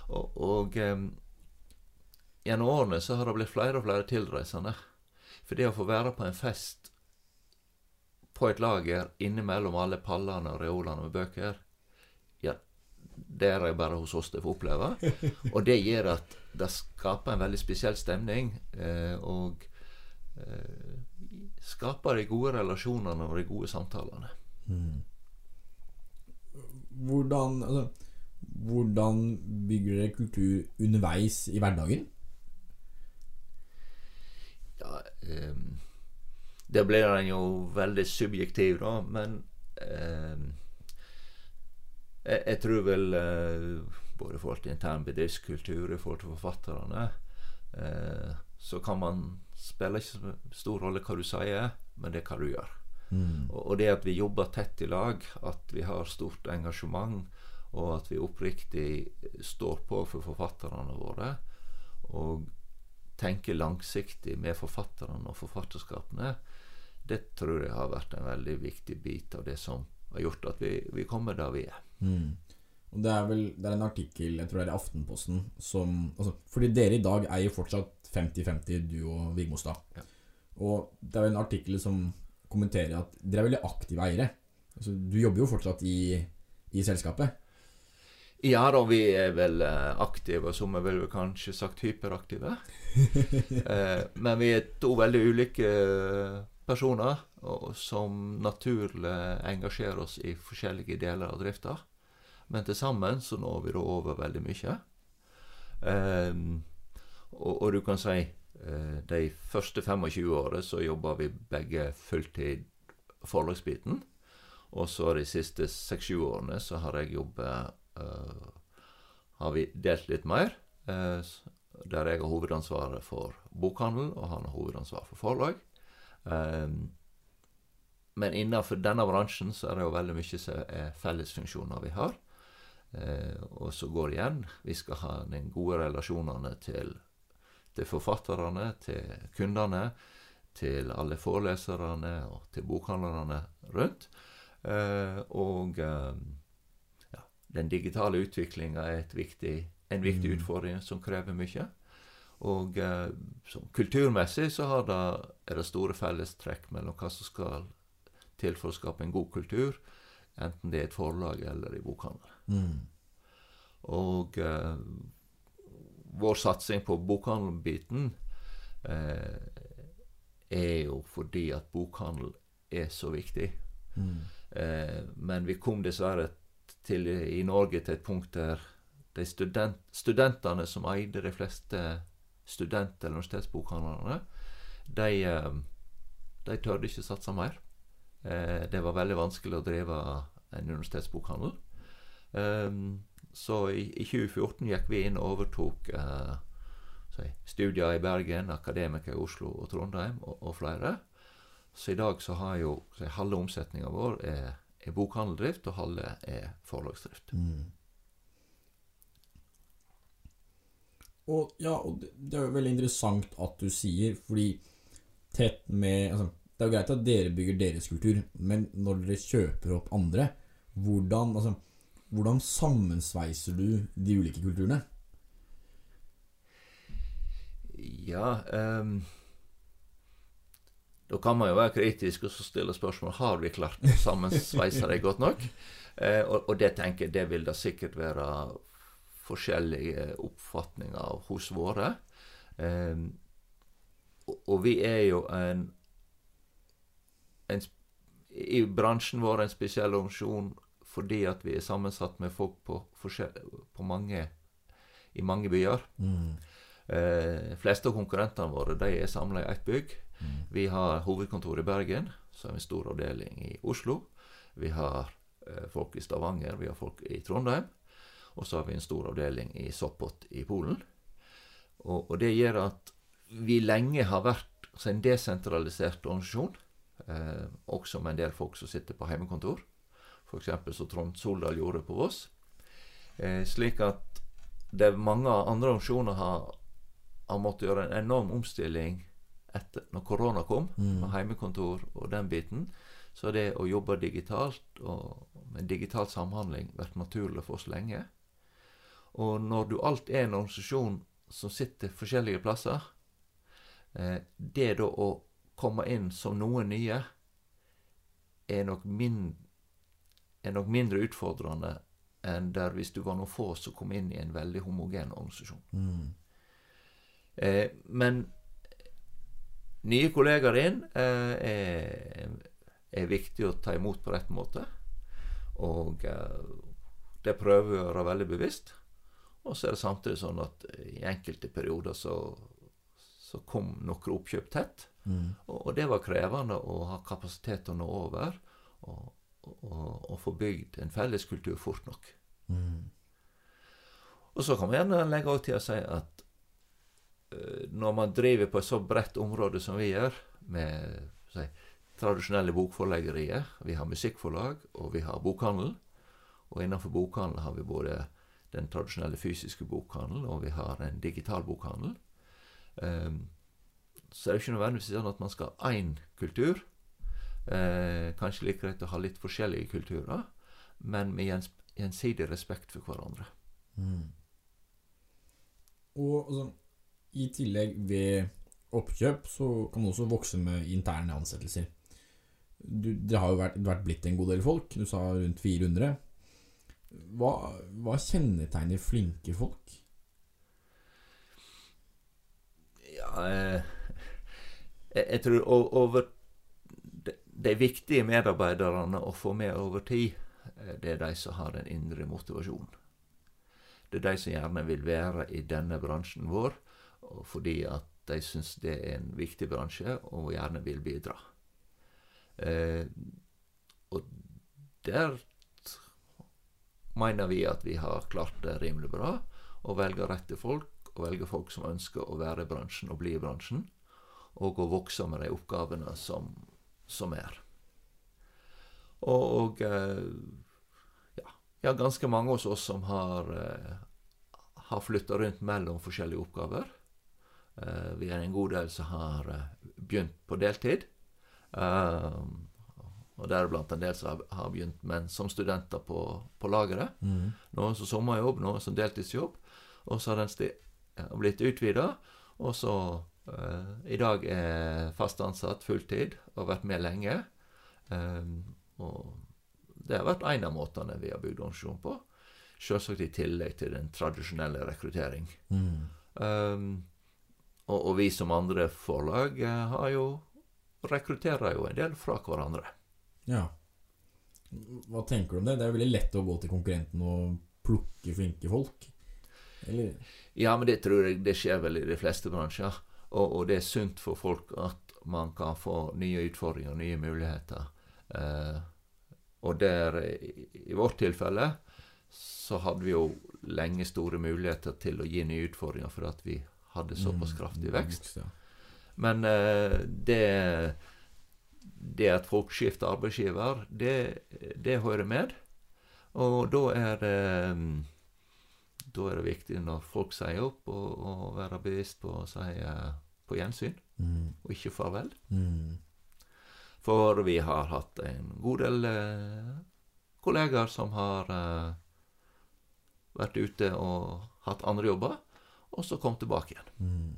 Og, og eh, gjennom årene så har det blitt flere og flere tilreisende. For det å få være på en fest på et lager innimellom alle pallene og reolene med bøker, ja, det er det bare hos oss det får oppleve. *laughs* Og det gjør at det skaper en veldig spesiell stemning. Eh, og eh, skaper de gode relasjonene og de gode samtalene. Hvordan, altså, hvordan bygger dere kultur underveis i hverdagen? Ja, um, det blir den jo veldig subjektiv, da, men um, jeg, jeg tror vel uh, både i forhold til intern bedriftskultur, i forhold til forfatterne, uh, så kan man spille ikke stor rolle hva du sier, men det er hva du gjør. Og, og det at vi jobber tett i lag, at vi har stort engasjement, og at vi oppriktig står på for forfatterne våre, og tenker langsiktig med forfatterne og forfatterskapene, det tror jeg har vært en veldig viktig bit av det som har gjort at vi, vi kommer der vi er. Mm. Og det er vel det er en artikkel, jeg tror det er i Aftenposten, som altså, Fordi dere i dag eier fortsatt 50-50, du og Vigmostad. Ja. Og det er vel en artikkel som kommenterer at dere er veldig aktive eiere. Altså, du jobber jo fortsatt i, i selskapet. Ja da, vi er vel eh, aktive, som jeg ville kanskje sagt hyperaktive. *laughs* eh, men vi er to veldig ulike eh, personer og, som naturlig engasjerer oss i forskjellige deler av drifta. Men til sammen så når vi da over veldig mye. Eh, og, og du kan si eh, de første 25 årene så jobba vi begge fulltid forlagsbiten. Og så de siste 6-7 årene så har jeg jobbet Har vi delt litt mer. eh, der jeg har hovedansvaret for bokhandel, og han har hovedansvar for forlag. Eh, men innenfor denne bransjen så er det jo veldig mye som er fellesfunksjoner vi har. Eh, og så går det igjen. Vi skal ha de gode relasjonene til, til forfatterne, til kundene, til alle foreleserne og til bokhandlerne rundt. Eh, og eh, den digitale utviklinga er viktig, en viktig Mm. utfordring som krever mye. Og eh, så kulturmessig så har det, er det store fellestrekk mellom hva som skal til for å skape en god kultur, enten det er et forlag eller i bokhandel. Mm. Og eh, vår satsing på bokhandelbiten eh, er jo fordi at bokhandel er så viktig. Mm. Eh, men vi kom dessverre til, i Norge til et punkt der de student, studentene som eide de fleste student- eller universitetsbokhandlerne, de, eh, de tørde ikke satse mer. Eh, det var veldig vanskelig å drive en universitetsbokhandel. Eh, så i, i 2014 gikk vi inn og overtok studier i Bergen, akademikere i Oslo og Trondheim og, og flere. Så i dag så har jo så halve omsetninga vår er, er bokhandeldrift, og halve er forlagsdrift. Mm. Og ja, og det, er jo veldig interessant at du sier, fordi tett med altså, Det er jo greit at dere bygger deres kultur, men når dere kjøper opp andre, hvordan, altså, hvordan sammensveiser du de ulike kulturene? Ja ehm, Da kan man jo være kritisk og så stille spørsmål har vi klart å sammensveise det godt nok. Eh, og, og, det tenker jeg det vil da sikkert være forskjellige oppfatninger hos våre. Eh, og, og, vi er jo en, en I bransjen vår en spesiell organisasjon fordi at vi er sammensatt med folk på, på mange, i mange byer. Mm. Eh, fleste av konkurrentene våre de er samla i ett bygg. Mm. Vi har hovedkontor i Bergen, så har vi en stor avdeling i Oslo. Vi har eh, folk i Stavanger, vi har folk i Trondheim. Og så har vi en stor avdeling i Sopot i Polen. Og, og det gjør at vi lenge har vært en desentralisert organisasjon. Eh, også med en del folk som sitter på heimekontor. F.eks. som Trond Soldal gjorde på Voss. Eh, slik at det mange andre organisasjoner har, har måttet gjøre en enorm omstilling etter når korona kom, mm. med heimekontor og den biten. Så det å jobbe digitalt og med digital samhandling vært naturlig for oss lenge. Og når du alt er en organisasjon som sitter forskjellige plasser, eh, det da å komme inn som noen nye er nok mindre er nok mindre utfordrende enn der hvis du var noen få som kom inn i en veldig homogen organisasjon. Mm. Eh, men nye kollegaer inn eh, er, er, viktig å ta imot på rett måte. Og eh, det prøver vi å være veldig bevisst. Og så er det samtidig sånn at i enkelte perioder så, så kom noen oppkjøp tett. Mm. Og, og, det var krevende å ha kapasitet til å nå over. Og, å, få bygd en felles kultur fort nok. Mm. Og så kan vi gjerne legge til å si at når man driver på et så bredt område som vi gjør, med si, tradisjonelle bokforleggerier Vi har musikkforlag, og vi har bokhandel. Og innenfor bokhandel har vi både den tradisjonelle fysiske bokhandelen, og vi har en digital bokhandel. Um, så er det ikke nødvendigvis sånn at man skal ha én kultur. Eh, kanskje like greit å ha litt forskjellige kulturer, men med gjens, gjensidig respekt for hverandre. Mm. Og altså, i tillegg ved oppkjøp så kan man også vokse med interne ansettelser. Du, det har jo vært, vært, blitt en god del folk. Du sa rundt 400. Hva, hva kjennetegner flinke folk? Ja eh, jeg, jeg tror over de viktige medarbeiderne å få med over tid, eh, det er de som har den indre motivasjonen. Det er de som gjerne vil være i denne bransjen vår fordi at de syns det er en viktig bransje og gjerne vil bidra. Eh, og der mener vi at vi har klart det rimelig bra. Å velge rette folk, og velge folk som ønsker å være i bransjen og bli i bransjen. Og å vokse med de oppgavene som som er. Og, og eh, ja, ja, ganske mange hos oss som har, eh, har flytta rundt mellom forskjellige oppgaver. Eh, vi er en god del som har begynt på deltid. og deriblant en del som har begynt men som studenter på, på lageret. Mm. Noen som sommerjobb, noen som deltidsjobb. Og så har den blitt utvida. Og så Uh, I dag er fast ansatt fulltid og har vært med lenge. Um, og det har vært en av måtene vi har bygd organisasjonen på. Selvsagt i tillegg til den tradisjonelle rekruttering. Mm. Um, og, og, vi som andre forlag uh, har jo rekrutterer jo en del fra hverandre. Ja. Hva tenker du om det? Det er veldig lett å gå til konkurrenten og plukke flinke folk. Eller? Ja, men det tror jeg det skjer vel i de fleste bransjer. Og, og, det er sunt for folk at man kan få nye utfordringer nye muligheter. Eh, og der, i, vårt tilfelle, så hadde vi jo lenge store muligheter til å gi nye utfordringer fordi at vi hadde såpass mm, kraftig vekst. Men eh, det, det at folk skifter arbeidsgiver, det, det hører med. Og da er det da er det viktig når folk sier opp, å være bevisst på å si uh, på gjensyn, mm. og ikke farvel. Mm. For vi har hatt en god del eh, kollegaer som har eh, vært ute og hatt andre jobber, og så kom tilbake igjen. Mm.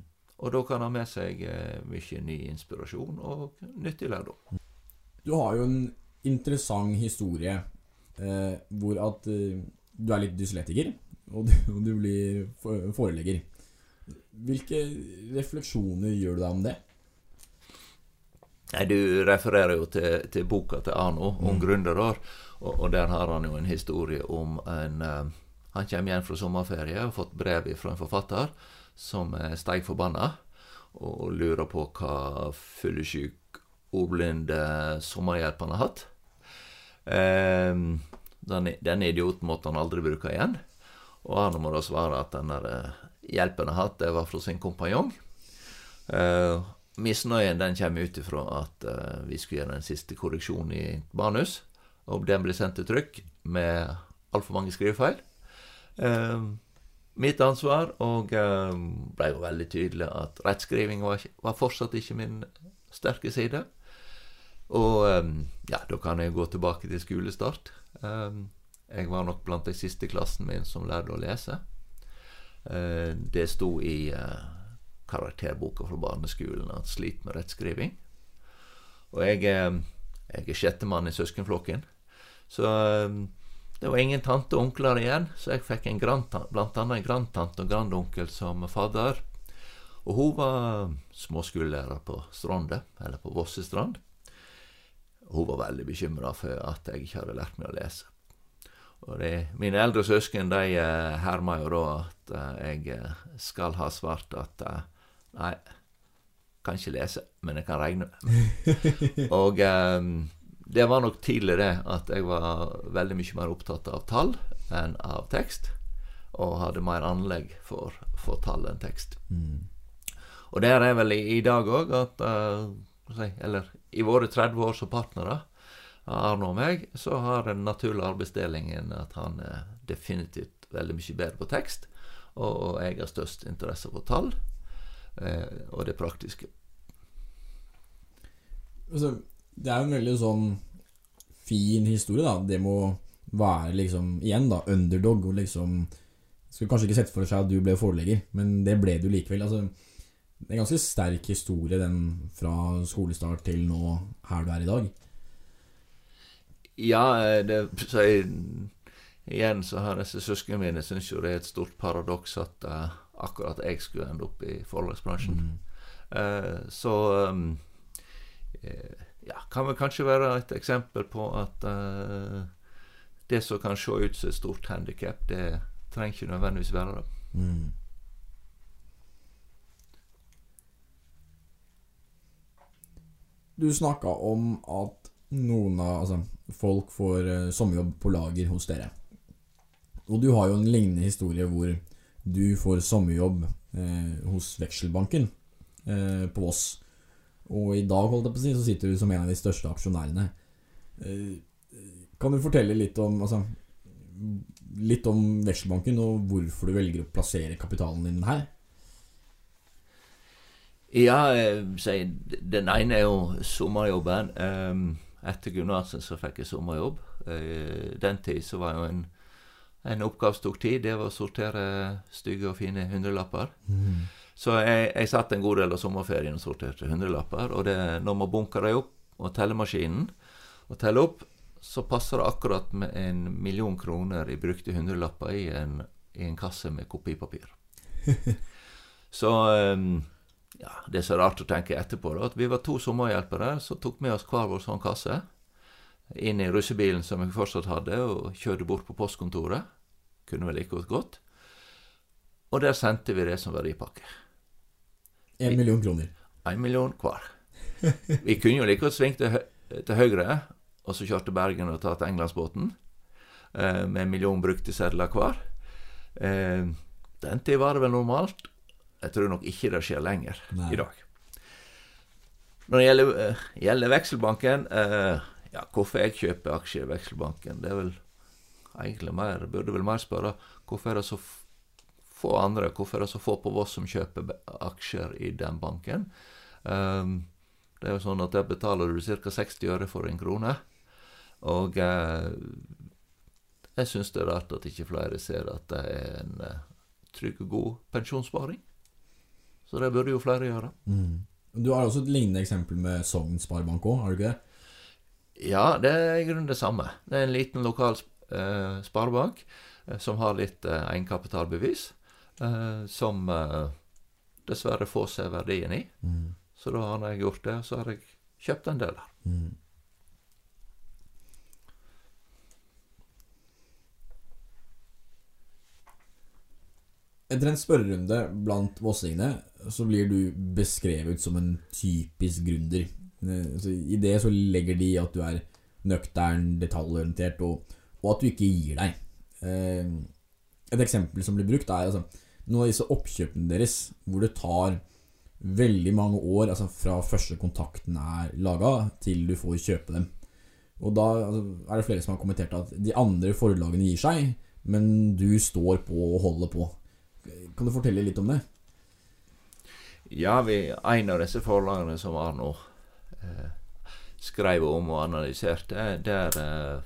Og da kan ha med seg eh, mye ny inspirasjon og nyttig lærdom. Du har jo en interessant historie eh, hvor at eh, du er litt dyslektiker, og du, og du blir forelegger. Hvilke refleksjoner gjør du deg om det? Nei, Du refererer jo til, til boka til Arno om Mm. gründerår, og, og der har han jo en historie om en eh, Han kommer hjem fra sommerferie og har fått brev fra en forfatter som er steig forbanna og lurer på hva fyllesyk, ordblind eh, sommerhjelp han har hatt. Denne den, den idioten måtte han aldri bruke igjen. Og Arne må da svare at den der eh, hjelpen han har hatt, det var fra sin kompanjong. Eh, misnøyen den kommer ut ifra at eh, vi skulle gjøre en siste korreksjon i manus, og den blir sendt til trykk med altfor mange skrivefeil. Eh, mitt ansvar, og eh, ble jo veldig tydelig at rettskriving var, var fortsatt ikke min sterke side. Og eh, ja, da kan jeg gå tilbake til skolestart. Eh, jeg var nok blant de siste klassen min som lærte å lese. Det sto i eh, karakterboka fra barneskolen at slit med rettskriving. Og jeg, jeg er sjettemann i søskenflokken. Så det var ingen tante og onkler igjen, så jeg fikk en annet en grandtante og grandonkel som fadder. Og hun var småskolelærer på Stronde, eller på Vossestrand. Hun var veldig bekymra for at jeg ikke hadde lært meg å lese. Og de, mine eldre søsken de eh, herma jo da at eh, jeg eh, skal ha svart at nei, kan ikke lese, men jeg kan regne. *laughs* og eh, det var nok tidlig det at jeg var veldig mye mer opptatt av tall enn av tekst. Og hadde mer anlegg for, for tall enn tekst. Mm. Og der er vel i, i dag òg at si, Eller i våre 30 år som partnere, Arne og meg, så har den naturlige arbeidsdelingen at han er definitivt veldig mye bedre på tekst, og, og jeg har størst interesse for tall uh, og det praktiske. Altså, det er jo en veldig sånn fin historie, da. Det må være liksom, igjen da, underdog og liksom Skulle kanskje ikke sett for seg at du ble forelegger, men det ble du likevel. Altså, det er en ganske sterk historie, den fra skolestart til nå her du er i dag. Ja, eh, det så jeg, Igjen så har disse søsknene mine syns jo det er et stort paradoks at uh, akkurat jeg skulle ende opp i forlagsbransjen. Mm. Uh, så um, eh, ja, kan vel kanskje være et eksempel på at uh, det som kan se ut som et stort handikap, det trenger ikke nødvendigvis være det. Mm. Du snakka om at noen av altså, folk får uh, sommerjobb på lager hos dere. Og du har jo en lignende historie hvor du får sommerjobb eh, hos Vekselbanken eh, på Voss. Og i dag holdt jeg på å si, så sitter du som en av de største aksjonærene. Eh, kan du fortelle litt om altså, litt om Vekselbanken, og hvorfor du velger å plassere kapitalen din her? Ja, jeg, den ene er jo sommerjobben. Um, etter Gunnarsen så fikk jeg sommerjobb. Eh, den tid så var jo en, en oppgave som tok tid. Det var å sortere stygge og fine hundrelapper. Så jeg, jeg satt en god del av sommerferien og sorterte hundrelapper. Og det, når man bunker dem opp og tellemaskinen og teller opp, så passer det akkurat med en million kroner i brukte hundrelapper i en, i en kasse med kopipapir. *laughs* så um, ja, Det er så rart å tenke etterpå da, at vi var to sommerhjelpere som tok med oss hver vår sånn kasse inn i russebilen som jeg fortsatt hadde, og kjørte bort på postkontoret. Kunne vel godt gått. Og der sendte vi det som verdipakke. En million kroner. En million hver. Vi kunne jo like godt svingt til, til høyre, og så kjørt til Bergen og tatt Englandsbåten, eh, med en million brukte sedler hver. Eh, den tid var det vel normalt. Jeg tror nok ikke det skjer lenger Nei. i dag. Når det gjelder, uh, gjelder Vekselbanken uh, Ja, hvorfor jeg kjøper aksjer i Vekselbanken, det er vel egentlig mer Burde vel mer spørre hvorfor er det så f- få andre, hvorfor er det så få på Voss som kjøper aksjer i den banken? Um, Det er jo sånn at der betaler du ca. 60 øre for en krone. Og eh, jeg syns det er rart at ikke flere ser at det er en eh, trygg og god pensjonssparing. Så det burde jo flere gjøre. Mm. Du har også et lignende eksempel med Sogn Sparebank òg, har du ikke det? Ja, det er i grunnen det samme. Det er en liten lokal eh, sparebank eh, som har litt eh, egenkapitalbevis, eh, som eh, dessverre får seg verdien i. Mm. Så da har jeg gjort det, og så har jeg kjøpt en del der. Mm. Etter en spørrerunde blant vossingene så blir du beskrevet som en typisk gründer. Eh, I det så legger de at du er nøktern, detaljorientert, og, og at du ikke gir deg. Eh, Et eksempel som blir brukt, er altså, noen av disse oppkjøpene deres hvor det tar veldig mange år altså fra første kontakten er laga, til du får kjøpe dem. Og da altså, er det flere som har kommentert at de andre forlagene gir seg, men du står på og holder på. Kan du fortelle litt om det? Ja, vi, en av disse forlagene som Arno eh, skrev om og analyserte, der eh,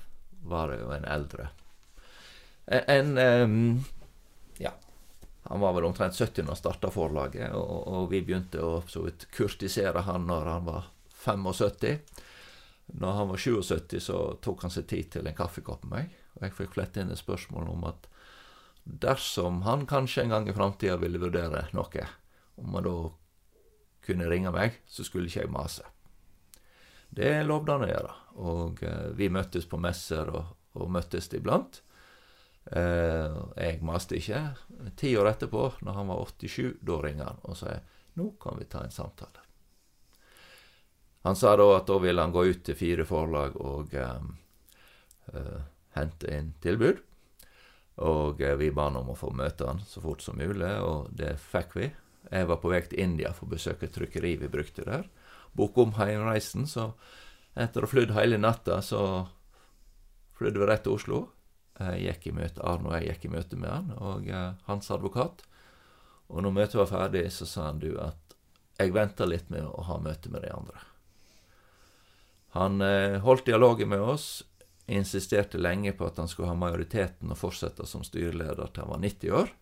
var det jo en eldre. En, en um, Ja, han var vel omtrent 70 når han starta forlaget, og, og, vi begynte å så vidt kurtisere han når han var 75. Når han var 77, så tok han seg tid til en kaffekopp med meg, og jeg fikk flette inn et spørsmål om at dersom han kanskje en gang i framtida ville vurdere noe, om han da kunne ringe meg, så skulle ikke jeg mase. Det lovde han å gjøre, og eh, vi møttes på messer og, og møttes iblant. Eh, jeg maste ikke. Ti år etterpå, når han var 87, da ringer han og sier nå kan vi ta en samtale. Han sa da at da ville han gå ut til fire forlag og eh, eh, hente inn tilbud. Og eh, vi ba om å få møte han så fort som mulig, og det fikk vi. Jeg var på vei til India for å besøke trykkeriet trykkeri vi brukte der. Boka om heimreisen, så etter å ha flydd hele natta, så flydde vi rett til Oslo. Jeg gikk i møte, Arne og jeg gikk i møte med han og eh, hans advokat. Og når møtet var ferdig, så sa han du at jeg venter litt med å ha møte med de andre. Han eh, holdt dialogen med oss, insisterte lenge på at han skulle ha majoriteten og fortsette som styreleder til han var 90 år.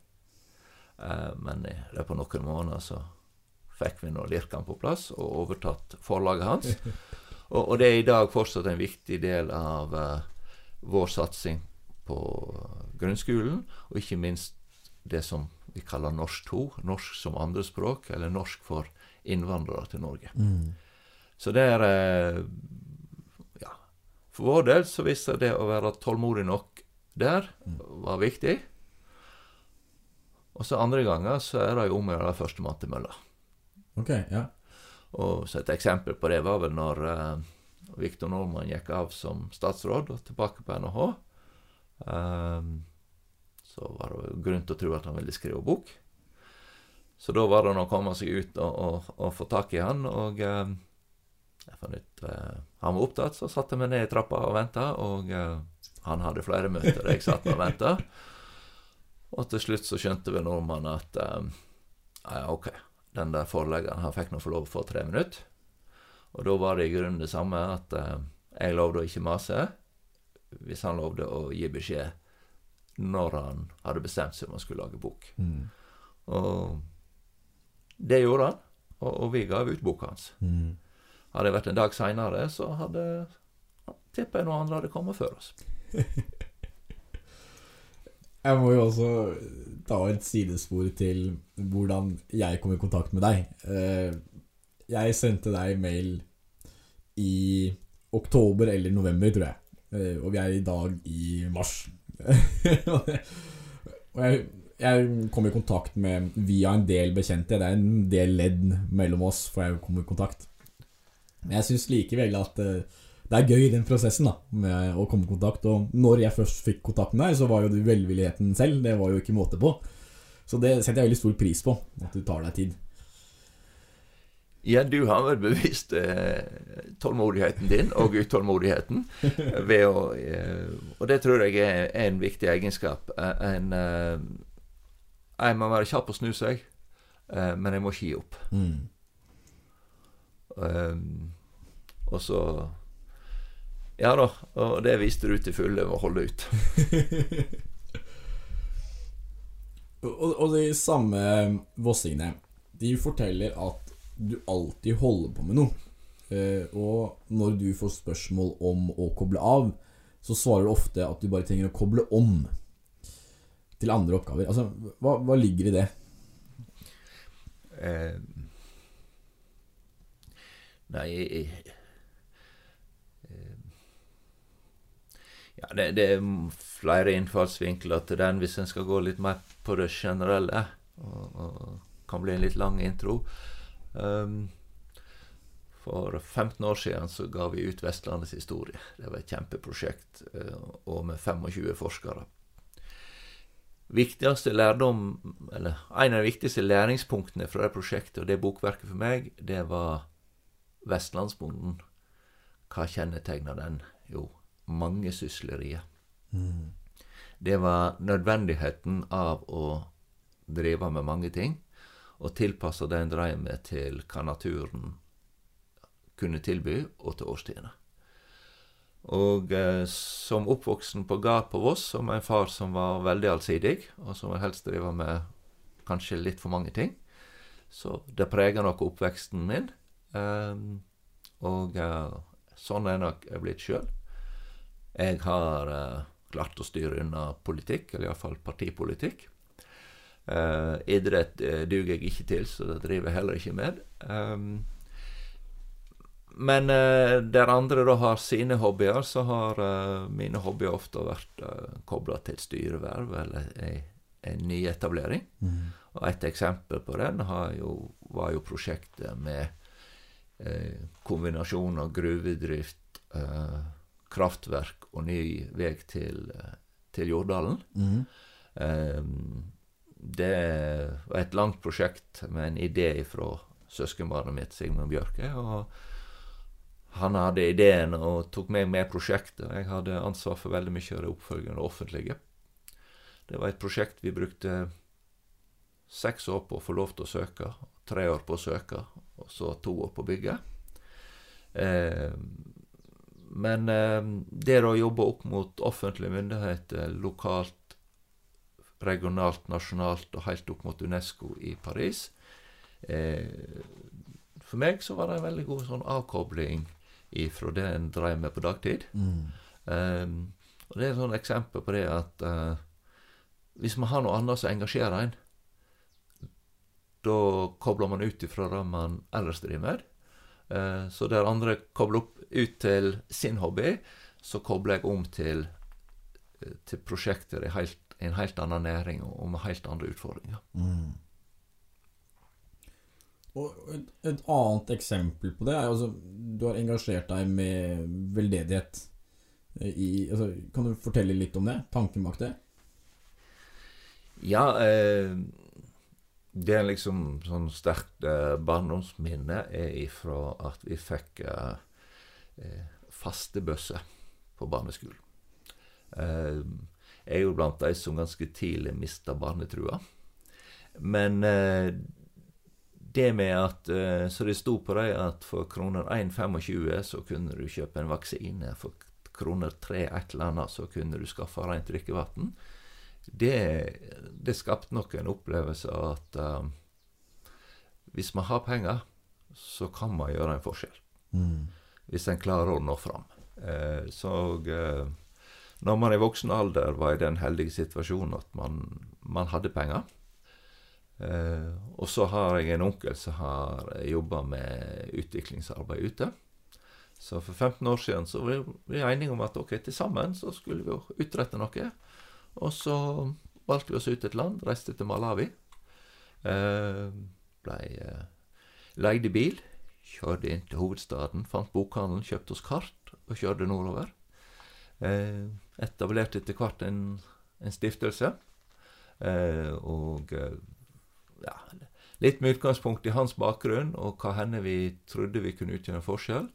Eh, men i løpet av noen måneder så fikk vi nå Lirkan på plass og overtatt forlaget hans. *laughs* Og, og det er i dag fortsatt en viktig del av uh, vår satsing på grunnskolen, og ikke minst det som vi kaller norsk 2, norsk som andrespråk, eller norsk for innvandrere til Norge. Mm. Så det er eh, Ja. For vår del så viste det å være tålmodig nok der var viktig. Og så andre ganger så er det jo om å gjøre førstemann til mølla. Ok, ja. Og så Et eksempel på det var vel når uh, Viktor Nordmann gikk av som statsråd og tilbake på NHH. Um, så var det grunn til å tro at han ville skrive bok. Så da var det å komme seg ut og, og, og få tak i han. Og um, jeg fant ut uh, Han var opptatt, så satte jeg meg ned i trappa og venta. Og uh, han hadde flere møter, jeg satt og venta. Og til slutt så skjønte vi nordmannen at um, ja, ok, den der forleggeren han fikk nå få lov å få tre minutter. Og da var det i grunnen det samme, at eh, jeg lovde å ikke mase hvis han lovde å gi beskjed når han hadde bestemt seg om han skulle lage bok. Mm. Og det gjorde han, og, og vi ga ut boka hans. Mm. Hadde det vært en dag seinere, så hadde tipper jeg noen andre hadde kommet før oss. *laughs* Jeg må jo også ta et sidespor til hvordan jeg kom i kontakt med deg. Eh, Jeg sendte deg mail i oktober eller november, tror jeg. Eh, Og vi er i dag i mars. *laughs* Og jeg, jeg kom i kontakt med via en del bekjente. Det er en del ledd mellom oss for jeg kom i kontakt. Men jeg syns likevel at eh, det er gøy, den prosessen da med å komme i kontakt. Og når jeg først fikk kontakt med deg, så var jo det velvilligheten selv. Det var jo ikke måte på. Så det setter jeg veldig stor pris på, at du tar deg tid. Ja, du har vel bevist eh, tålmodigheten din, og *laughs* utålmodigheten, ved å eh, Og det tror jeg er, er en viktig egenskap. Eh, En eh, Jeg må være kjapp å snu seg, eh, men jeg må ikke gi opp. Mm. Um, og så Ja da, og det viste du til fulle å holde ut. *laughs* og, og de samme vossingene, de forteller at du alltid holder på med noe. Eh, og når du får spørsmål om å koble av, så svarer du ofte at du bare trenger å koble om til andre oppgaver. Altså, hva, hva ligger i det? Eh, nei eh, Ja, det, det, er flere innfallsvinkler til den hvis en skal gå litt mer på det generelle. Og, og kan bli en litt lang intro. Um, for 15 år siden så ga vi ut Vestlandets historie. Det var et kjempeprosjekt, uh, og med 25 forskere. Lærdom, eller En av de viktigste læringspunktene fra det prosjektet og det bokverket for meg, det var vestlandsbonden. Hva kjennetegner den? Jo, mangesysleriet. Mm. Det var nødvendigheten av å drive med mange ting, og tilpassa det en dreiv med til hva naturen kunne tilby, og til årstidene. Og eh, som oppvoksen på gard på Voss, og med en far som var veldig allsidig, og som helst driver med kanskje litt for mange ting, så det preger nok oppveksten min. Eh, og eh, sånn er nok jeg blitt sjøl. Jeg har uh, klart å styre unna politikk, eller iallfall partipolitikk. Uh, idrett uh, duger jeg ikke til, så det driver jeg heller ikke med. Um, men uh, der andre da har sine hobbyer, så har mine hobbyer ofte vært uh, kobla til styreverv eller ei, en nyetablering. Mm. Og et eksempel på den jo, var jo prosjektet med kombinasjon av gruvedrift, kraftverk og ny vei til, til Jordalen. Mm. Um, det var et langt prosjekt med en idé fra søskenbarnet mitt, Sigmund Bjørke. og han hadde ideen og tok meg med prosjektet. Jeg hadde ansvar for veldig mye av det oppfølgende offentlige. Det var et prosjekt vi brukte seks år på å få lov til å søke, tre år på å søke, og så to år på å bygge. Eh, men eh, det å jobbe opp mot offentlige myndigheter lokalt, regionalt, nasjonalt og helt opp mot Unesco i Paris eh, For meg så var det en veldig god sånn avkobling fra det en drev med på dagtid. Mm. Um, og Det er et sånn eksempel på det at uh, hvis man har noe annet som engasjerer en, da kobler man ut ifra det man ellers driver med. Uh, så der andre kobler opp ut til sin hobby, så kobler jeg om til, til prosjekter i, helt, en helt annen næring og med helt andre utfordringer. Mm. Og et, et, annet eksempel på det er altså Du har engasjert deg med veldedighet. I, altså, kan du fortelle litt om det? Tanken bak det? Ja eh, Det er liksom sånn sterkt eh, barndomsminne er ifra at vi fikk eh, eh, fastebøsse på barneskolen. Eh, jeg er jo blant de som ganske tidlig mista barnetrua. Men eh, det med at eh, Så det sto på dem at for kroner 1,25 så kunne du kjøpe en vaksine. For kroner 3 et eller annet så kunne du skaffe rent drikkevann. Det, det skapte nok en opplevelse av at uh, hvis man har penger, så kan man gjøre en forskjell. Mm hvis en klarer å nå fram. Eh, så eh, når man i voksen alder var i den heldige situasjonen at man, man hadde penger eh, Og så har jeg en onkel som har jobba med utviklingsarbeid ute. Så for 15 år siden så var vi enige om at ok, til sammen så skulle vi utrette noe. Og så valgte vi oss ut et land, reiste til Malawi. Eh, blei eh, leide bil Kjørte inn til hovedstaden, fant bokhandelen, kjøpte oss kart og kjørte nordover. Eh, etablerte etter hvert en, en stiftelse. Eh, og eh, ja, litt med utgangspunkt i hans bakgrunn og hva henne vi trodde vi kunne utgjøre en forskjell,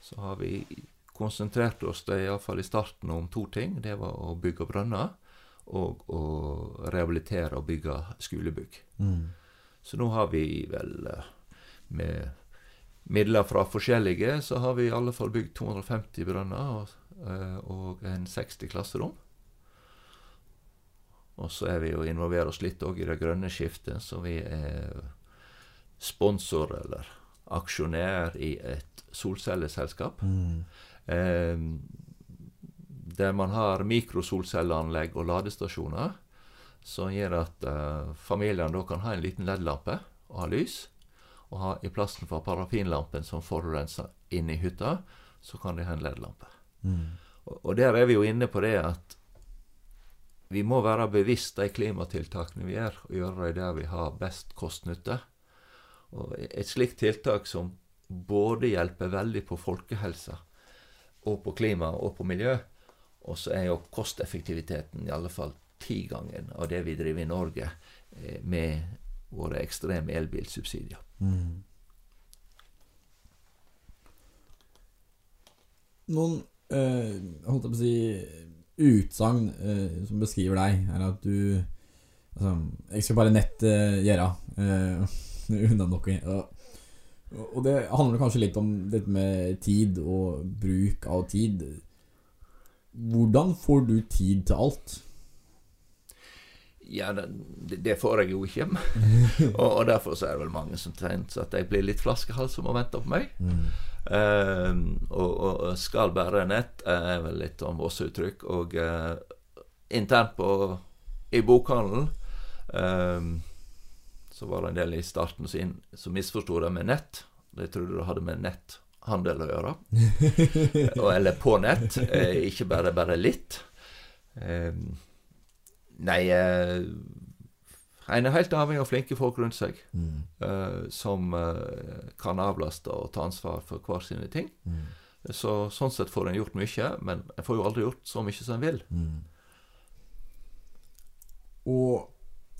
så har vi konsentrert oss det iallfall i starten om to ting. Det var å bygge brønner og å rehabilitere og bygge skolebygg. Mm. Så nå har vi vel eh, med midler fra forskjellige, så har vi i alle fall bygd 250 brønner og, og en 60 klasserom. Og så er vi jo involverer oss litt òg i det grønne skiftet, så vi er sponsor eller aksjonær i et solcelleselskap. Mm. Eh, der man har mikrosolcelleanlegg og ladestasjoner, som gjør at eh, familiene da kan ha en liten LED-lampe og ha lys. Og ha, i plassen for parafinlampen som forurenser inn i hytta, så kan de ha en LED-lampe. Mm. Og, der er vi jo inne på det at vi må være bevisst de klimatiltakene vi gjør, og gjøre dem der vi har best kost-nytte. Og et slikt tiltak som både hjelper veldig på folkehelsa, og på klima og på miljø, og så er jo kosteffektiviteten i alle fall tigangen av det vi driver i Norge eh, med våre ekstreme elbilsubsidier. Mm. Noen eh, holdt jeg på å si utsagn uh, som beskriver deg, er at du altså, Jeg skal bare nett uh, gjøre uh, *laughs* unna noe. Og, og det handler kanskje litt om dette med tid og bruk av tid. Hvordan får du tid til alt? Ja, det, det får jeg jo ikke. *laughs* og, og derfor så er det vel mange som tenker at jeg blir litt flaskehals som må vente på meg. Mm. Eh, og, og skal bære nett er vel litt om vårt uttrykk. Og eh, internt på, i bokhandelen eh, så var det en del i starten sin som misforsto det med nett. De trodde det hadde med netthandel å gjøre. *laughs* eller på nett, eh, ikke bare, bare litt. Eh, nei eh, En er helt avhengig av flinke folk rundt seg Mm. uh, som uh, kan avlaste og ta ansvar for hver sine ting. Mm. Så Sånn sett får en gjort mye, men en får jo aldri gjort så mye som en vil. Mm. Og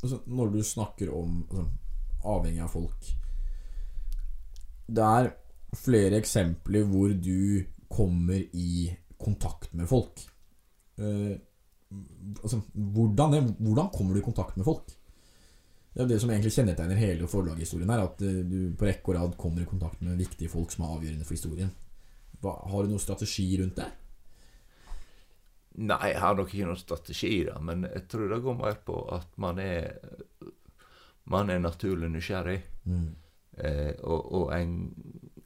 altså, når du snakker om altså, avhengig av folk Det er flere eksempler hvor du kommer i kontakt med folk. Eh, altså, hvordan, hvordan kommer du i kontakt med folk? Det er det som egentlig kjennetegner hele forlaghistorien her. At eh, du på rekke og rad kommer i kontakt med viktige folk som er avgjørende for historien. Hva, har du noen strategi rundt det? Nei, jeg har nok ikke noen strategi, da, men jeg tror det går mer på at man er Man er naturlig nysgjerrig, Mm. eh, og, og en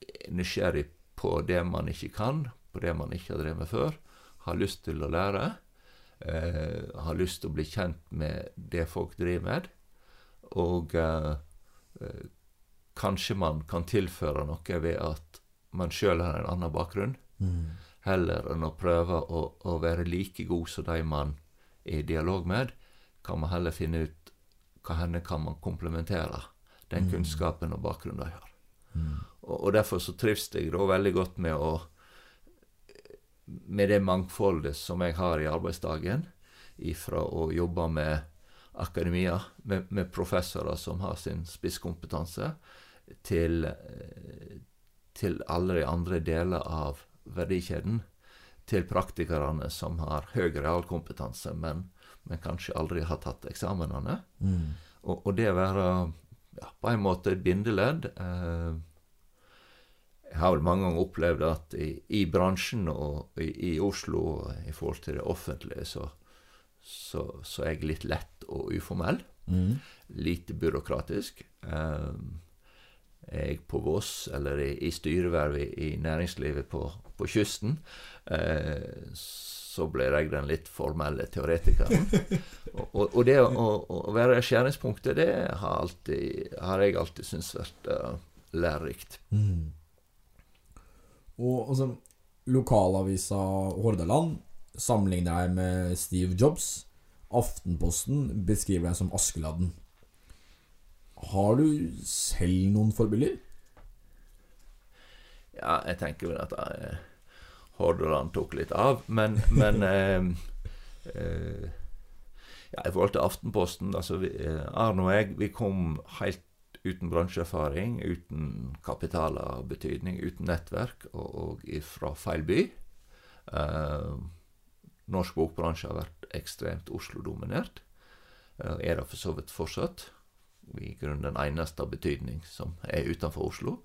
er nysgjerrig på det man ikke kan, på det man ikke har drevet med før. Har lyst til å lære. Eh, har lyst til å bli kjent med det folk driver med. Og eh, eh, kanskje man kan tilføre noe ved at man sjøl har en annen bakgrunn, Mm. heller enn å prøve å, å være like god som de man er i dialog med. Kan man heller finne ut hva henne kan man komplementere den Mm. kunnskapen og bakgrunnen de har. Mm. Og, og derfor så trives jeg da veldig godt med å Med det mangfoldet som jeg har i arbeidsdagen, ifra å jobbe med akademia, med, med professorer som har sin spisskompetanse, til, eh, til alle de andre deler av verdikjeden. Til praktikerne som har høy realkompetanse, men, men kanskje aldri har tatt eksamenene. Mm. Og, og det å være ja, på en måte bindeledd eh, Jeg har vel mange ganger opplevd at i, i bransjen og i, i Oslo i forhold til det offentlige, så, så, så er jeg litt lett og uformell. Mm. Lite byråkratisk. Eh, er jeg på Voss eller i, i styreverv i, næringslivet på, på kysten, eh, så blir jeg den litt formelle teoretikeren. *laughs* og, og, og det å, å være skjæringspunktet, det har, alltid, har jeg alltid syntes vært uh, lærerikt. Mm. Og altså, lokalavisa Hordaland sammenligner deg med Steve Jobs. Aftenposten beskriver deg som Askeladden. Har du selv noen forbilder? Ja, jeg tenker vel at uh, Hordaland tok litt av, men, men *laughs* eh, eh, ja, I forhold til Aftenposten altså vi, eh, Arne og jeg vi kom helt uten bransjeerfaring, uten kapital av betydning, uten nettverk, og, og fra feil by. Eh, norsk bokbransje har vært ekstremt Oslo-dominert. Eh, er det for så vidt fortsatt. I grunnen den eneste av betydning som er utenfor Oslo.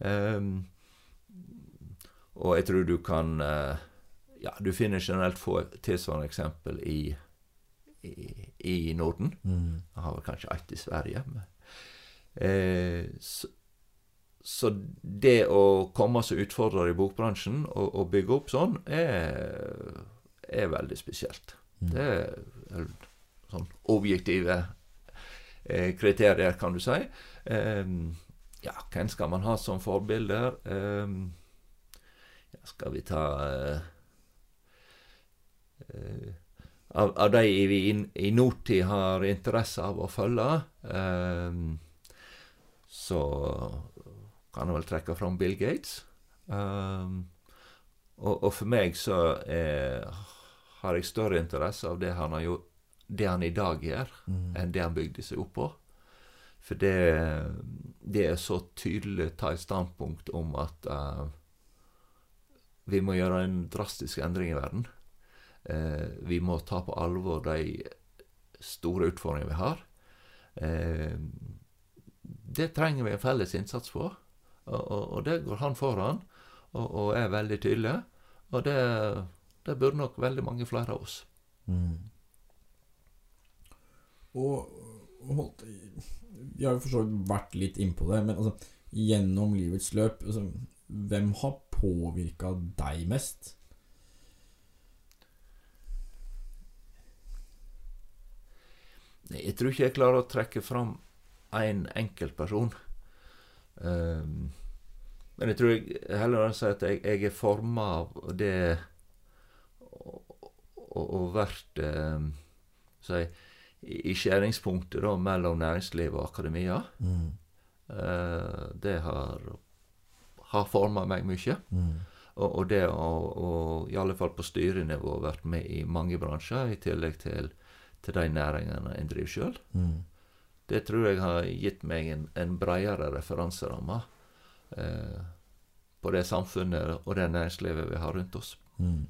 Um, og jeg tror du kan uh, Ja, du finner generelt få tilsvarende eksempel i, i, i Norden. Mm. Jeg har vel kanskje ett i Sverige. Men, eh, så, så det å komme som utfordrer i bokbransjen og, og bygge opp sånn, er, er veldig spesielt. Mm. Det er sånn objektive eh, kriterier, kan du si. Eh, ja, hvem skal man ha som forbilder? Eh, skal vi ta eh, eh, av, av de vi i, i nåtid har interesse av å følge, eh, så kan jeg vel trekke fram Bill Gates. Um, og, og, for meg så er, har jeg større interesse av det han, har gjort, det han i dag gjør, Mm. enn det han bygde seg opp på. For det, det er så tydelig å ta et standpunkt om at uh, vi må gjøre en drastisk endring i verden. Uh, vi må ta på alvor de store utfordringene vi har. Uh, det trenger vi en felles innsats på. Og, og, og det går han foran, og, og er veldig tydelig. Og det, det burde nok veldig mange flere av oss. Mm. Og holdt, Vi har jo for så vidt vært litt innpå det, men altså, gjennom livets løp altså, Hvem har påvirka deg mest? Jeg tror ikke jeg klarer å trekke fram én en enkelt person. Um, men jeg tror jeg heller vil si at jeg, jeg er forma av det og, vært eh, si, i, i skjæringspunktet da, mellom næringsliv og akademia. Mm. Eh, det har, har forma meg mye. Mm. Og, og det å, å, i alle fall på styrenivå, vært med i mange bransjer, i tillegg til, til de næringene en driver sjøl, Mm. det tror jeg har gitt meg en, en bredere referanseramme eh, på det samfunnet og det næringslivet vi har rundt oss. Mm.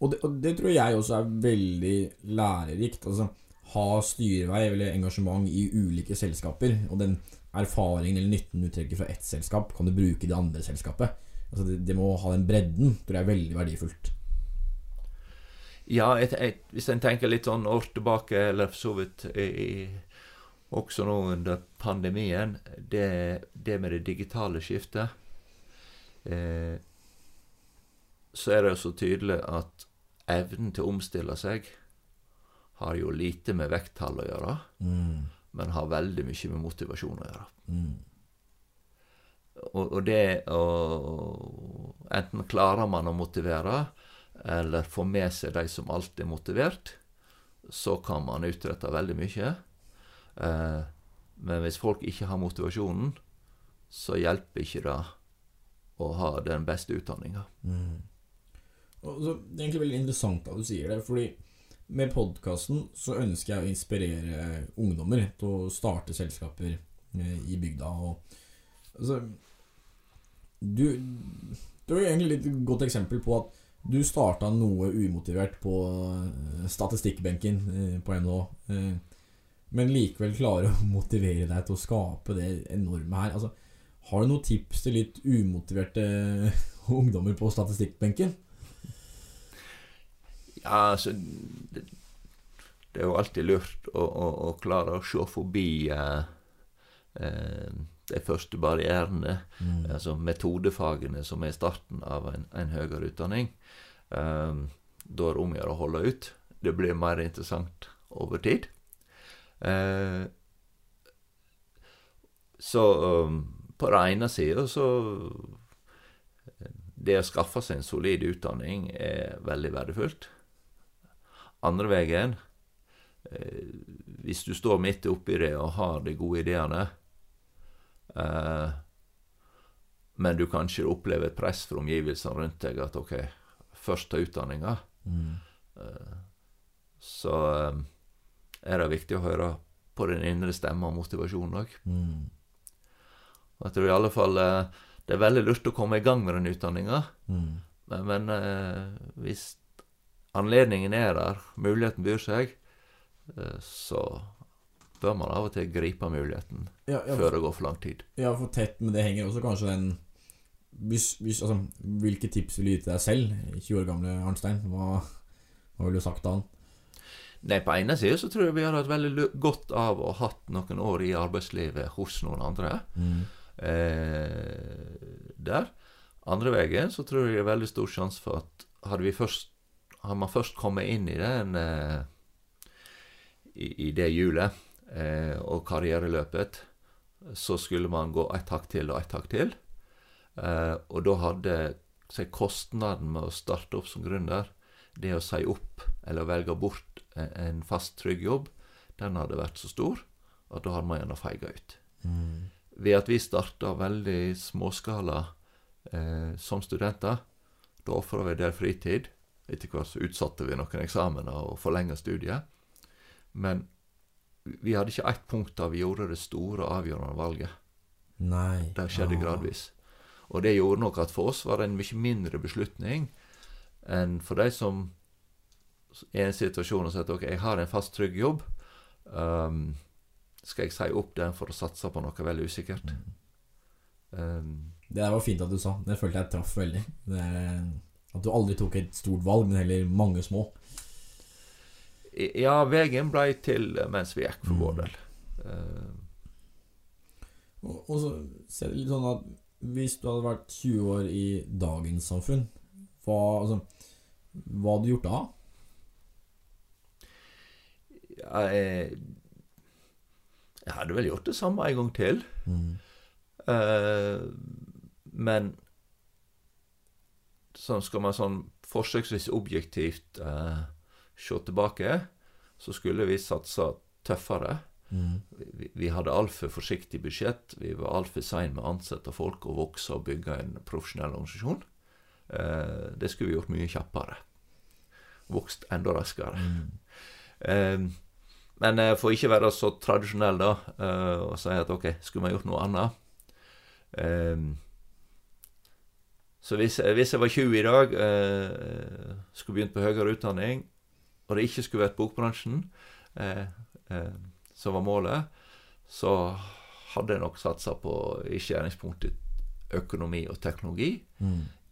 Og, det, og det tror jeg også er veldig lærerikt. Altså, ha styrevei eller engasjement i ulike selskaper, og den erfaringen eller nytten du trekker fra ett selskap, kan du bruke i det andre selskapet. Altså, det, det må ha den bredden, tror jeg er veldig verdifullt. Ja, et, et, hvis en tenker litt sånn år tilbake, eller for så vidt i, også nå under pandemien, det, det med det digitale skiftet eh, Så er det jo så tydelig at evnen til å omstille seg har jo lite med vekttall å gjøre, Mm. men har veldig mye med motivasjon å gjøre. Mm. Og, og det å Enten klarer man å motivere, eller få med seg de som alltid er motivert, så kan man utrette veldig mye. Eh, men hvis folk ikke har motivasjonen, så hjelper ikke det å ha den beste utdanninga. Mm. Så, det er egentlig veldig interessant at du sier det, fordi med podkasten så ønsker jeg å inspirere ungdommer til å starte selskaper eh, i bygda. Og, altså, du, du er egentlig et godt eksempel på at du starta noe umotivert på eh, statistikkbenken eh, på NHO, men likevel klarer å motivere deg til å skape det enorme her. Altså, har du noen tips til litt umotiverte *laughs* ungdommer på statistikkbenken? Ja, altså det, det er jo alltid lurt å, å, å klare å se forbi eh, eh, de første barrierene, Mm. altså metodefagene som er starten av en, en høyere utdanning. Um, da er det om å gjøre å holde ut. Det blir mer interessant over tid. Uh, så um, på den ene sida så Det å skaffe seg en solid utdanning er veldig verdifullt. Andre veien eh, Hvis du står midt oppi det og har de gode ideene, eh, men du kanskje opplever et press fra omgivelsene rundt deg at ok, først ta utdanninga, Mm. eh, så er det viktig å høre på den indre stemma og motivasjonen òg. Mm. Jeg tror i alle fall det er veldig lurt å komme i gang med den utdanninga, Mm. men, men eh, hvis anledningen er der, muligheten byr seg, eh, så bør man av og til gripe muligheten Ja, ja, før det går for lang tid. ja, for tett med det henger også kanskje den hvis, hvis, altså, Hvilke tips vil du gi til deg selv, 20 år gamle Arnstein? Hva, hva ville du sagt til han? Nei, på ene side så tror jeg vi har hatt veldig godt av å ha hatt noen år i arbeidslivet hos noen andre. Eh, der. Andre veien så tror jeg det er veldig stor sjanse for at hadde vi først Hadde man først kommet inn i den eh, i, i det hjulet eh, og karriereløpet, så skulle man gå ett hakk til og ett hakk til. Eh, og da hadde si, kostnaden med å starte opp som gründer, det å si opp eller velge bort en, fast, trygg jobb, den hadde vært så stor at da hadde man gjerne feiga ut. Ved at vi starta veldig småskala eh, som studenter, da ofra vi en del fritid. Etter hvert så utsatte vi noen eksamener og forlenga studiet. Men vi hadde ikke ett punkt da vi gjorde det store, avgjørende valget. Nei. Det skjedde ja. gradvis. Og det gjorde nok at for oss var det en mye mindre beslutning enn for de som er i en situasjon og sier at ok, jeg har en fast, trygg jobb. Um, skal jeg si opp den for å satse på noe veldig usikkert? Um, Det der var fint at du sa. Det følte jeg traff veldig. Det er, at du aldri tok et stort valg, men heller mange små. ja, veien blei til mens vi gikk, for vår Mm. del. Uh, Og, og så ser det litt sånn at hvis du hadde vært 20 år i dagens samfunn, hva, altså, hva hadde du gjort da? jeg, jeg hadde vel gjort det samme en gang til. Eh, men sånn skal man sånn forsøksvis objektivt eh, se tilbake, så skulle vi satsa tøffere. Vi, vi hadde altfor forsiktig budsjett. Vi var altfor sein med å ansette folk og vokse og bygge en profesjonell organisasjon. Eh, det skulle vi gjort mye kjappere. Vokst enda raskere. Eh, men eh, for ikke være så tradisjonell, da, eh, og si at ok, skulle vi gjort noe annet eh, Så hvis, hvis jeg var 20 i dag, eh, skulle begynt på høyere utdanning, og det ikke skulle vært bokbransjen eh, eh, som var målet, så hadde jeg nok satsa på i skjæringspunktet økonomi og teknologi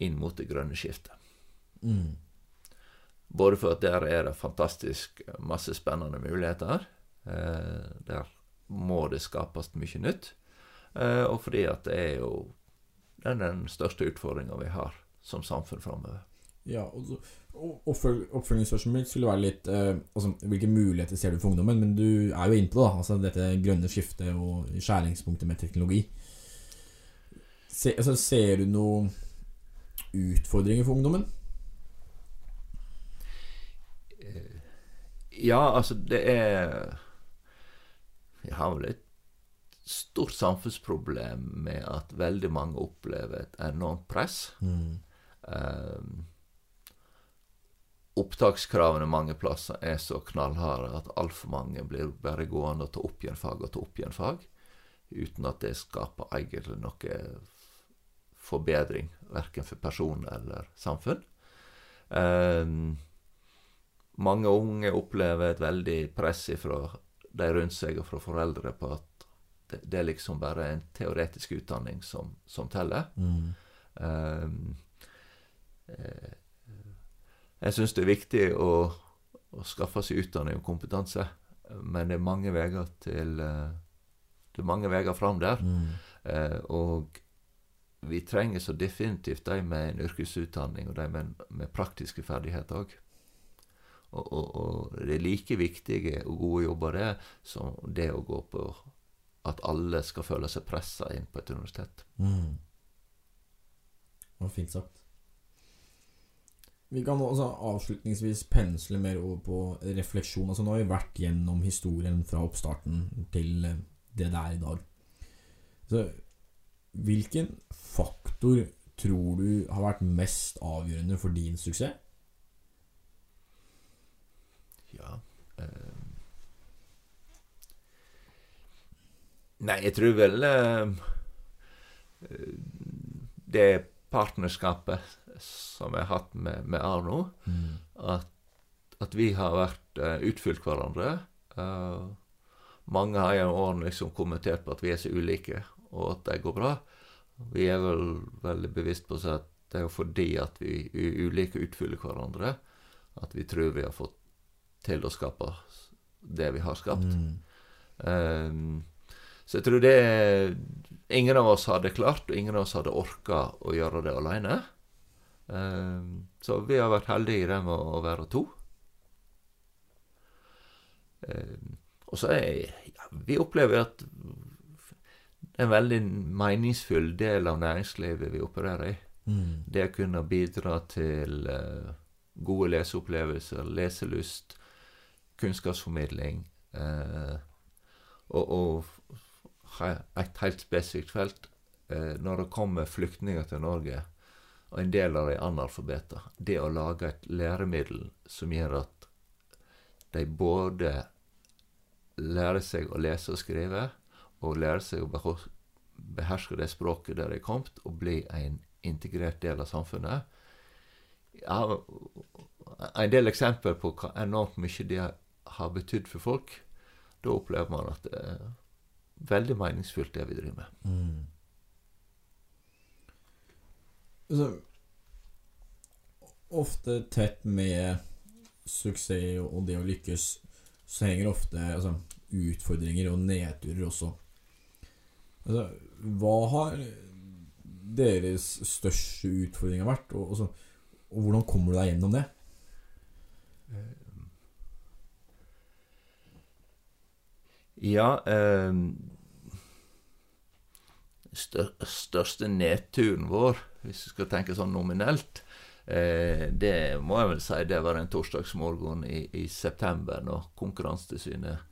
inn mot det grønne skiftet. Både for at der er det fantastisk masse spennende muligheter. Eh, der må det skapes mye nytt. Eh, og fordi at det er jo det er den største utfordringa vi har som samfunn framover. Ja, og og oppfølgingsspørsmålet mitt skulle være litt eh, altså, Hvilke muligheter ser du for ungdommen? Men du er jo inne på det, da. Altså, dette grønne skiftet og skjæringspunktet med teknologi. Se, altså, ser du noen utfordringer for ungdommen? Ja, altså, det er Jeg har vel et stort samfunnsproblem med at veldig mange opplever et enormt press. Eh, opptakskravene mange plasser er så knallharde at altfor mange blir bare gående og ta opp igjen fag og ta opp igjen fag, uten at det skaper egentlig noe forbedring, verken for person eller samfunn. Eh, mange unge opplever et veldig press fra de rundt seg og fra foreldre på at det, det er liksom bare en teoretisk utdanning som, som teller. Um, eh, jeg syns det er viktig å, å skaffe seg utdanning og kompetanse, men det er mange veier til eh, Det er mange veier fram der. Eh, og vi trenger så definitivt de med en yrkesutdanning og de med, med praktiske ferdigheter òg. Og, og, og det er like viktige og gode jobber det som det å gå på at alle skal føle seg pressa inn på et universitet. Mm. Det var fint sagt. Vi kan også avslutningsvis pensle mer over på refleksjon. Altså Nå har vi vært gjennom historien fra oppstarten til det det er i dag. Så hvilken faktor tror du har vært mest avgjørende for din suksess? Ja eh. Nei, jeg tror vel uh, Det partnerskapet som jeg har hatt med, med Arno, at, at vi har vært uh, utfylt hverandre. Uh, mange har gjennom årene liksom kommentert på at vi er så ulike, og at det går bra. Vi er vel veldig bevisst på at det er jo fordi at vi er ulike utfyller hverandre, at vi tror vi har fått til å skape det vi har skapt. Mm. Um, så jeg tror det Ingen av oss hadde klart, og ingen av oss hadde orka å gjøre det aleine. Um, så vi har vært heldige i det med å være to. Um, og så er ja, Vi opplever at det er en veldig meningsfull del av næringslivet vi opererer i. Mm. Det å kunne bidra til uh, gode leseopplevelser, leselyst, kunnskapsformidling. Uh, og, og et helt spesifikt felt. Uh, når det kommer flyktninger til Norge, og en del av de er analfabeter, det å lage et læremiddel som gjør at de både lærer seg å lese og skrive, og lærer seg å beherske det språket der de er kommet, og bli en integrert del av samfunnet. Ja, en del eksempler på hva enormt mye det har betydd for folk. Da opplever man at er veldig meningsfullt, det vi driver med. Mm. Altså, ofte tett med suksess og det å lykkes, så henger ofte altså, utfordringer og nedturer også. Altså, hva har deres største utfordringer vært, og, altså, og hvordan kommer du deg gjennom det? Ja eh, stør, Største nedturen vår, hvis vi skal tenke sånn nominelt, eh, det må jeg vel si det var en torsdagsmorgen i, i september, når Konkurransetilsynet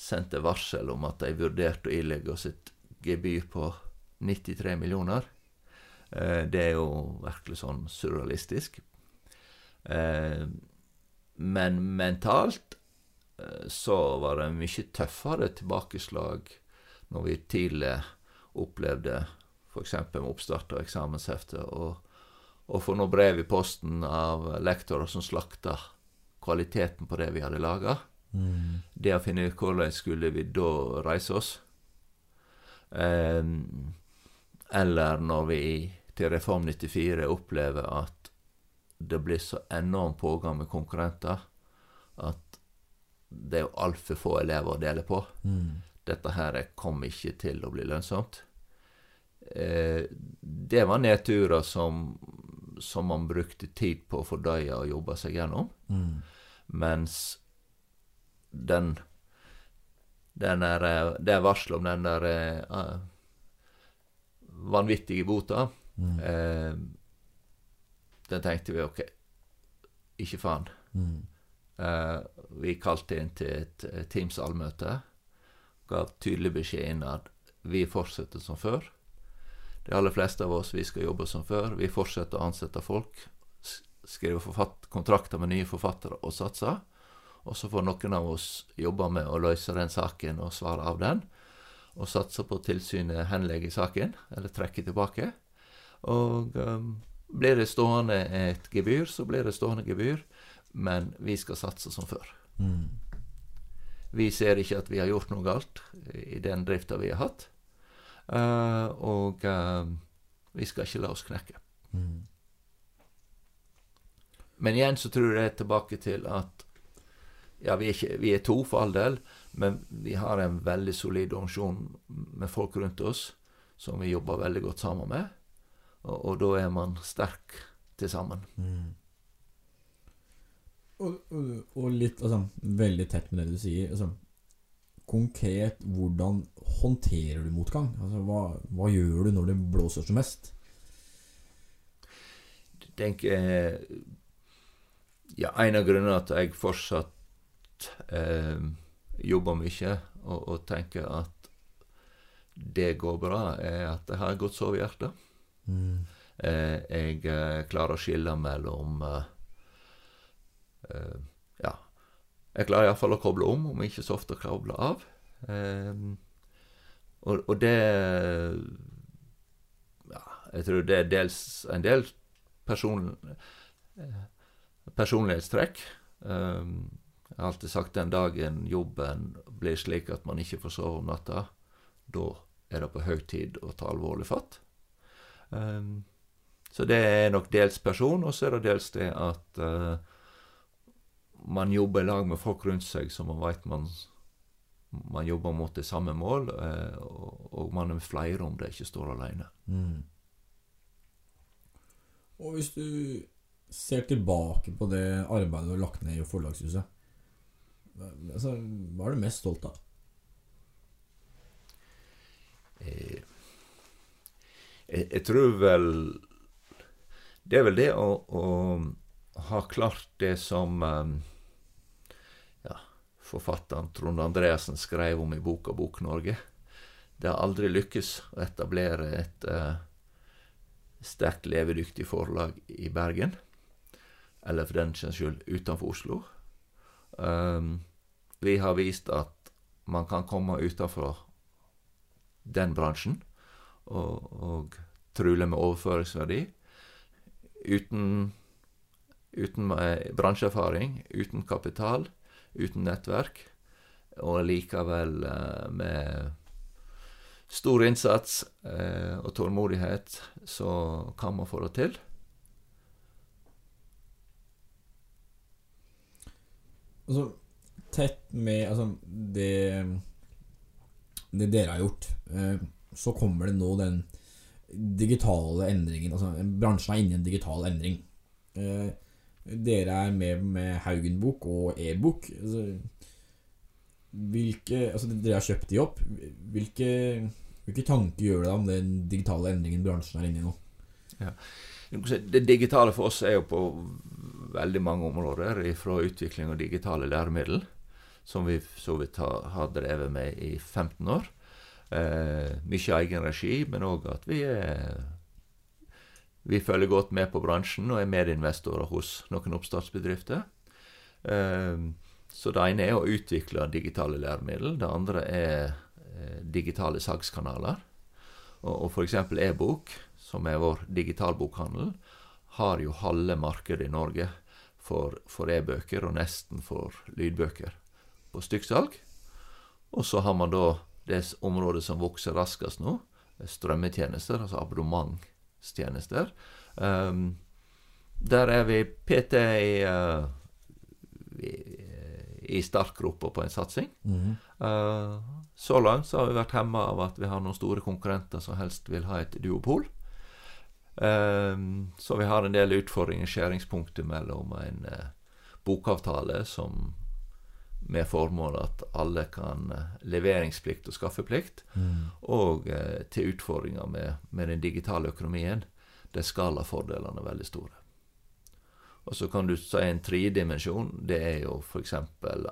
sendte varsel om at de vurderte å ilegge oss et gebyr på 93 millioner. Eh, det er jo virkelig sånn surrealistisk. Eh, men mentalt så var det mye tøffere tilbakeslag når vi tidlig opplevde f.eks. med oppstart av eksamenshefte og, og få noe brev i posten av lektorer som slakta kvaliteten på det vi hadde laga. Mm. Det å finne ut hvordan skulle vi da reise oss. Eh, eller når vi til Reform 94 opplever at det blir så enorm pågang med konkurrenter at det er jo altfor få elever å dele på. Mm. Dette her kom ikke til å bli lønnsomt. Eh, det var nedturer som, som man brukte tid på å fordøye og jobbe seg gjennom. Mm. Mens den, den der, eh, Det varselet om den der uh, vanvittige bota, Mm. eh, den tenkte vi OK, ikke faen. Mm. Eh, vi kalte inn til et Teams-allmøte. Gav tydelig beskjed inn at vi fortsetter som før. De aller fleste av oss vi skal jobbe som før. Vi fortsetter å ansette folk. Skrive kontrakter med nye forfattere og satse. Og så får noen av oss jobbe med å løse den saken og svare av den. Og satse på tilsynet henlegger saken, eller trekker tilbake. Og um, blir det stående et gebyr, så blir det stående gebyr. Men vi skal satse som før. Mm. Vi ser ikke at vi har gjort noe galt i den drifta vi har hatt. Uh, og uh, vi skal ikke la oss knekke. Mm. Men igjen så tror jeg tilbake til at ja, vi er, ikke, vi er to for all del, men vi har en veldig solid organisasjon med folk rundt oss som vi jobber veldig godt sammen med. Og, og da er man sterk til sammen. Mm. Og, og, og litt altså, Veldig tett med det du sier. Altså, konkret, hvordan håndterer du motgang? Altså, hva, hva gjør du når det blåser som mest? Jeg tenker eh, Ja, en av grunnene at jeg fortsatt eh, jobber mye og, og tenker at det går bra, er at jeg har et godt sovehjerte. Mm. Eh, jeg eh, klarer å skille mellom eh, eh, Ja. Jeg klarer iallfall å koble om, om ikke så ofte å koble av. Eh, og, og det Ja, jeg tror det er dels en del person, eh, personlighetstrekk. Eh, Jeg har alltid sagt den dagen jobben blir slik at man ikke får sove om natta, da er det på høy tid å ta alvorlig fatt. Så det er nok dels person, og så er det dels det at man jobber i lag med folk rundt seg som man veit man, man jobber mot det samme mål, og, og, man er flere om det ikke står alene. Mm. Og hvis du ser tilbake på det arbeidet du har lagt ned i Forlagshuset, altså, hva er du mest stolt av? Eh, jeg, jeg, tror vel Det er vel det å, å ha klart det som um, forfatteren Trond Andreassen skrev om i boka Bok-Norge. Det har aldri lykkes å etablere et uh, sterkt levedyktig forlag i Bergen. Eller for den saks skyld utenfor Oslo. Um, vi har vist at man kan komme utenfor den bransjen, og, og trulig med overføringsverdi, uten, uten bransjeerfaring, uten kapital, uten nettverk, og likevel eh, med stor innsats eh, og tålmodighet, så kan man få det til. Altså, tett med altså, det, det dere har gjort, eh, så kommer det nå den digitale endringen. Altså, bransjen er inne i en digital endring. Eh, dere er med med Haugenbok og e-bok. Altså, hvilke Altså, dere har kjøpt de opp. Hvilke, hvilke tanker gjør det om den digitale endringen bransjen er inne i nå? Ja. Det digitale for oss er jo på veldig mange områder, fra utvikling av digitale læremidler, som vi så vidt har drevet med i 15 år. Eh, mye egen regi, men òg at vi er vi følger godt med på bransjen og er medinvestorer hos noen oppstartsbedrifter. Eh, så det ene er å utvikle digitale læremidler. Det andre er eh, digitale salgskanaler. Og, f.eks. e-bok, som er vår digitalbokhandel, har jo halve markedet i Norge for, for e-bøker og nesten for lydbøker på stykksalg. Og så har man da det området som vokser raskest nå, strømmetjenester, altså abonnementstjenester. Um, der er vi PT i, uh, i, i startgropa på en satsing. Mm. Uh, så langt så har vi vært hemma av at vi har noen store konkurrenter som helst vil ha et duopol. Um, så vi har en del utfordringer, skjæringspunktet mellom en uh, bokavtale som med formål at alle kan uh, leveringsplikt og skaffeplikt, mm. og eh, til utfordringer med, med, den digitale økonomien, der skalafordelene er veldig store. Og så kan du si en tredimensjon. Det er jo f.eks.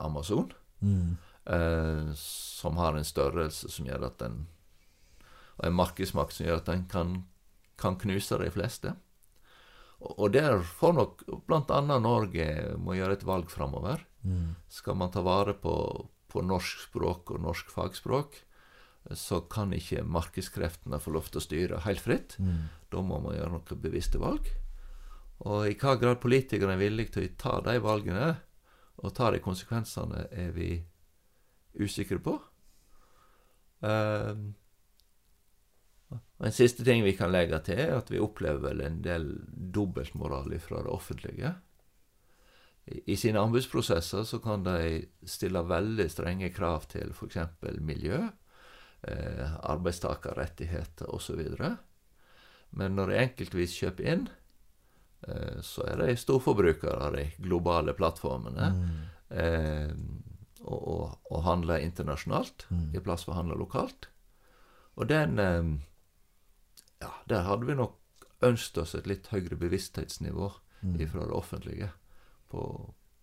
Amazon, mm. som har en størrelse som gjør at den Og en markedsmakt som gjør at den kan kan knuse de fleste. Og der får nok bl.a. Norge må gjøre et valg framover. Mm. Skal man ta vare på, på, norsk språk og norsk fagspråk, så kan ikke markedskreftene få lov til å styre helt fritt. Mm. Da må man gjøre noen bevisste valg. Og i hva grad politikerne er villige til å ta de valgene, og ta de konsekvensene, er vi usikre på. Um, En siste ting vi kan legge til, er at vi opplever vel en del dobbeltmoral fra det offentlige. I sine anbudsprosesser så kan de stille veldig strenge krav til f.eks. miljø, eh, arbeidstakerrettigheter osv. Men når de enkeltvis kjøper inn, eh, så er de storforbrukere av de globale plattformene. Mm. Eh, og, og, og, handler internasjonalt mm. i plass for å handle lokalt. Og den eh, ja, der hadde vi nok ønsket oss et litt høyere bevissthetsnivå mm. fra det offentlige. På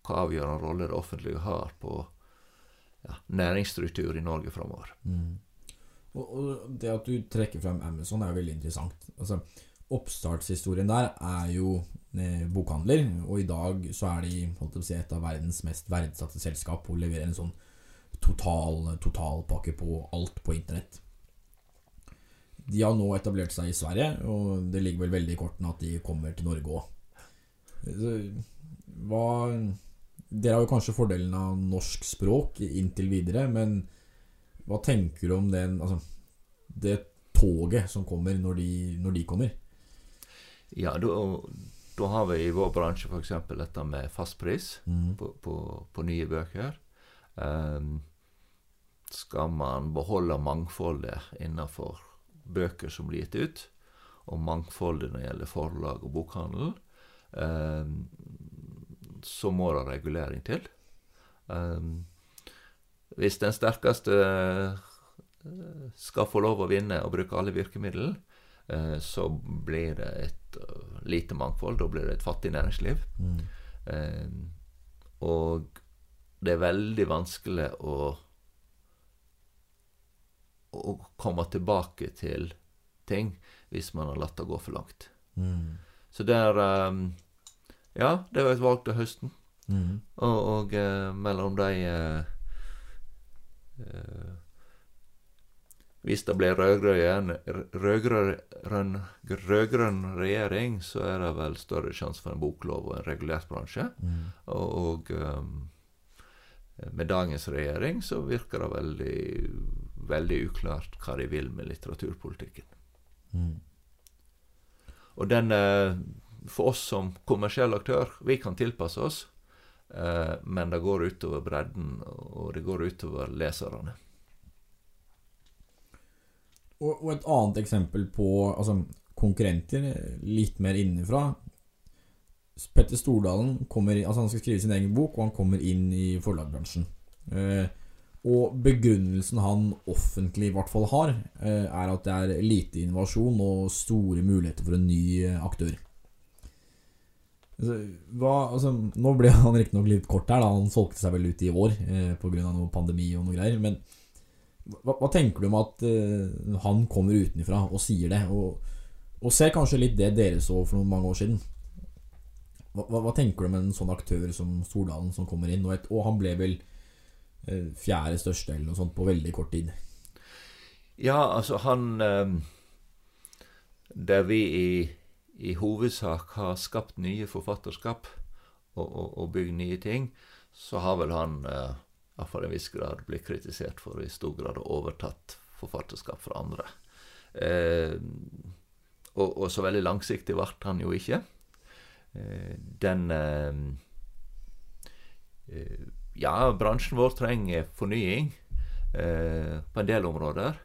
hva avgjørende rolle det offentlige har på ja, næringsstruktur i Norge framover. Mm. Og, og, det at du trekker frem Amazon, er veldig interessant. Altså, Oppstartshistorien der er jo eh, bokhandler, og i dag så er de si, et av verdens mest verdsatte selskap og leverer en sånn total totalpakke på alt på internett. De har nå etablert seg i Sverige, og det ligger vel veldig i kortene at de kommer til Norge òg. Hva Dere har jo kanskje fordelen av norsk språk inntil videre, men hva tenker du om den, altså, det toget som kommer når de, når de kommer? Ja, da, da har vi i vår bransje f.eks. dette med fastpris Mm. på, på, på nye bøker. Um, skal man beholde mangfoldet innenfor bøker som blir gitt ut, og mangfoldet når det gjelder forlag og bokhandel, ehm, så må det regulering til. Um, hvis den sterkeste eh, skal få lov å vinne og bruke alle virkemidler, eh, så blir det et eh, lite mangfold. Da blir det et fattig næringsliv. Mm. Eh, og det er veldig vanskelig å å komme tilbake til ting hvis man har latt det gå for langt. Mm. Så det er eh, Ja, det var et valg til høsten. Mm. Og, og eh, mellom de eh, eh, Hvis det blir rød-grønn regjering, så er det vel større sjanse for en boklov og en regulert bransje. Mm. Og, og um, med dagens regjering så virker det veldig, veldig uklart hva de vil med litteraturpolitikken. Mm. Og den eh, For oss som kommersiell aktør, vi kan tilpasse oss, eh, men det går utover bredden, og det går utover leserne. Og, og et annet eksempel på altså, konkurrenter, litt mer innenfra. Petter Stordalen kommer, altså han skal skrive sin egen bok, og han kommer inn i forlagbransjen. Eh, og begrunnelsen han offentlig i hvert fall har, eh, er at det er lite innovasjon og store muligheter for en ny aktør. aktør. Altså, hva, altså, nå ble *laughs* han riktignok litt kort her, da. han solgte seg vel ut i år eh, pga. noe pandemi og noe greier. Men hva, hva tenker du om at eh, han kommer utenfra og sier det? Og, og ser kanskje litt det dere så for noen mange år siden. Hva, hva tenker du om en sånn aktør som Stordalen som kommer inn? Og, et, og han ble vel eh, fjerde største eller noe sånt på veldig kort tid. Ja, altså han eh, Der vi i, i hovedsak har skapt nye forfatterskap og, og, og bygd nye ting, så har vel han eh, i hvert fall i en viss grad blitt kritisert for i stor grad å overtatt forfatterskap fra andre. Eh, og, og så veldig langsiktig ble han jo ikke. Eh, den eh, eh, Ja, bransjen vår trenger fornying eh, på en del områder.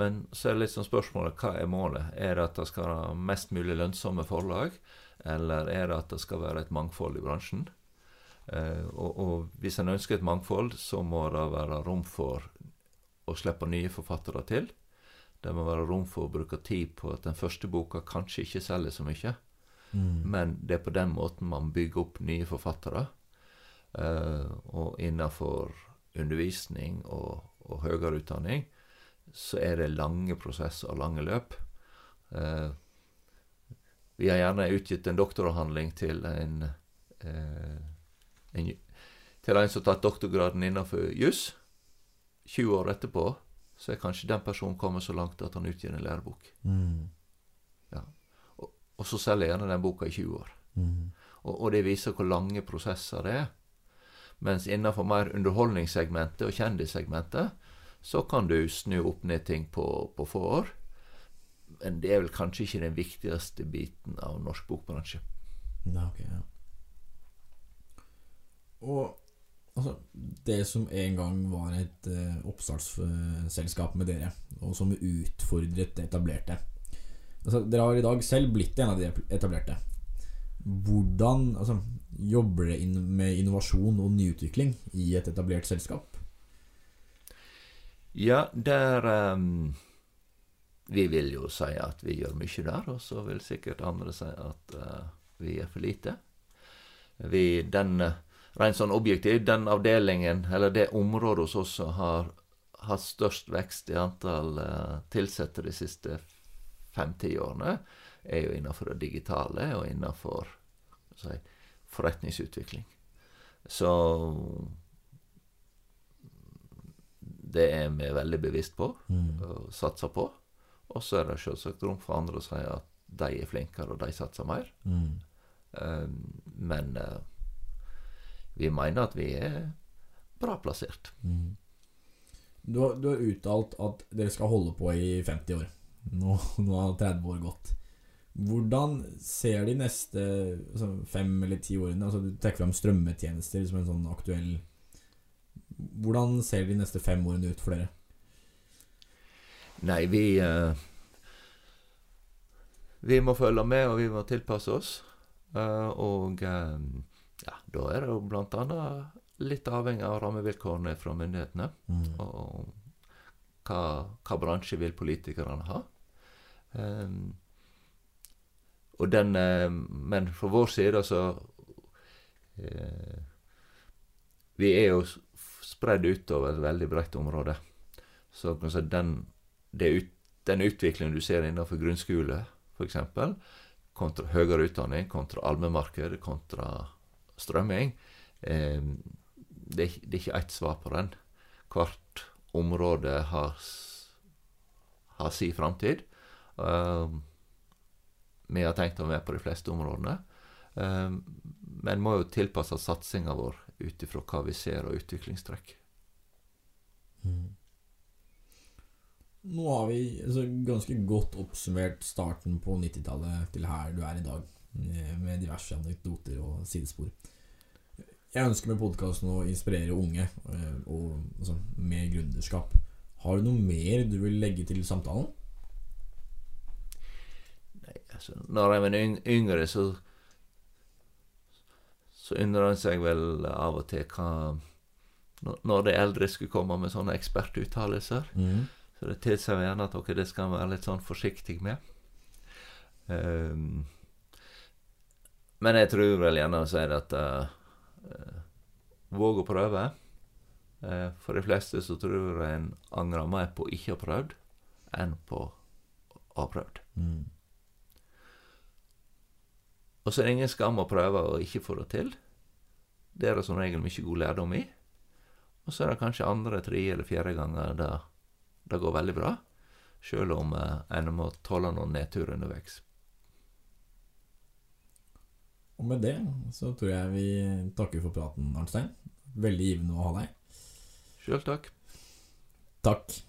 Men så er det sånn spørsmålet hva er målet? Er det at det skal være mest mulig lønnsomme forlag, eller er det at det skal være et mangfold i bransjen? Eh, og, og hvis en ønsker et mangfold, så må det være rom for å slippe nye forfattere til. Det må være rom for å bruke tid på at den første boka kanskje ikke selger så mye. Men det er på den måten man bygger opp nye forfattere. Eh, og innenfor undervisning og, og høyere utdanning så er det lange prosesser og lange løp. Eh, vi har gjerne utgitt en doktoravhandling til en, eh, en til en som har tatt doktorgraden innenfor juss. 20 år etterpå så er kanskje den personen kommet så langt at han utgir en lærebok. Mm. Og så selger jeg gjerne den boka i 20 år. Mm. Og, og det viser hvor lange prosesser det er. Mens innenfor mer underholdningssegmentet og kjendissegmentet så kan du snu opp ned ting på, på få år. Men det er vel kanskje ikke den viktigste biten av norsk bokbransje. Nei, ok, ja. Og altså, det som en gang var et uh, oppstartsselskap med dere, og som utfordret det etablerte altså, Dere har i dag selv blitt en av de etablerte. Hvordan altså, jobber dere inn med innovasjon og nyutvikling i et etablert selskap? Ja, der um, Vi vil jo si at vi gjør mye der, og så vil sikkert andre si at uh, vi er for lite. Vi, den, eh, Rent sånn objektivt, den avdelingen, eller det området hos oss som har hatt størst vekst i antall uh, ansatte de siste fem-ti årene, er jo innenfor det digitale og innenfor si, forretningsutvikling. Så det er vi veldig bevisst på og satser på. Og så er det selvsagt rom for andre å si at de er flinkere, og de satser mer. Mm. Um, men uh, vi mener at vi er bra plassert. Mm. Du, har, du har uttalt at dere skal holde på i 50 år. Nå, nå har 30 år gått. Hvordan ser de neste altså, fem eller ti årene altså, Du trekker fram strømmetjenester som en sånn aktuell Hvordan ser de neste fem årene ut for dere? Nei, vi uh, Vi må følge med, og vi må tilpasse oss. Uh, og eh, ja, da er det jo blant annet litt avhengig av rammevilkårene fra myndighetene. Mm. Og hva, hva bransje vil politikerne ha. Um, og den Men fra vår side, så Vi er jo spredd utover et veldig bredt område. Så si, den, ut, den utviklingen du ser innenfor grunnskole, f.eks., kontra høyere utdanning, kontra allmennmarked, kontra strømming eh, det, er, det er ikke ett svar på den. Hvert område har, har sin framtid. Um, vi har tenkt å være med på de fleste områdene. Um, men må jo tilpasse satsinga vår ut ifra hva vi ser av utviklingstrekk. Mm. Nå har vi altså, ganske godt oppsummert starten på 90-tallet til her du er i dag, eh, med diverse anekdoter og sidespor. Jeg ønsker med podkasten å inspirere unge eh, og, altså, med gründerskap. Har du noe mer du vil legge til samtalen? Nei, altså, når jeg var yng yngre, så så undrer en seg vel av og til hva når- de eldre skulle komme med sånne ekspertuttalelser. Så det tilsier gjerne at dere det skal være litt sånn forsiktig med. Um, men jeg tror vel gjerne å si at uh, Våg å prøve. Uh, for de fleste så tror jeg en angrer mer på å ikke ha prøvd, enn på å ha prøvd. Mm. Og så er det ingen skam å prøve å ikke få det til. Det er det som regel mye god lærdom i. Og så er det kanskje andre, tredje eller fjerde ganger det, det går veldig bra. Sjøl om eh, en må tåle noen nedturer underveis. Og med det så tror jeg vi takker for praten, Arnstein. Veldig givende å ha deg. Sjøl takk. Takk.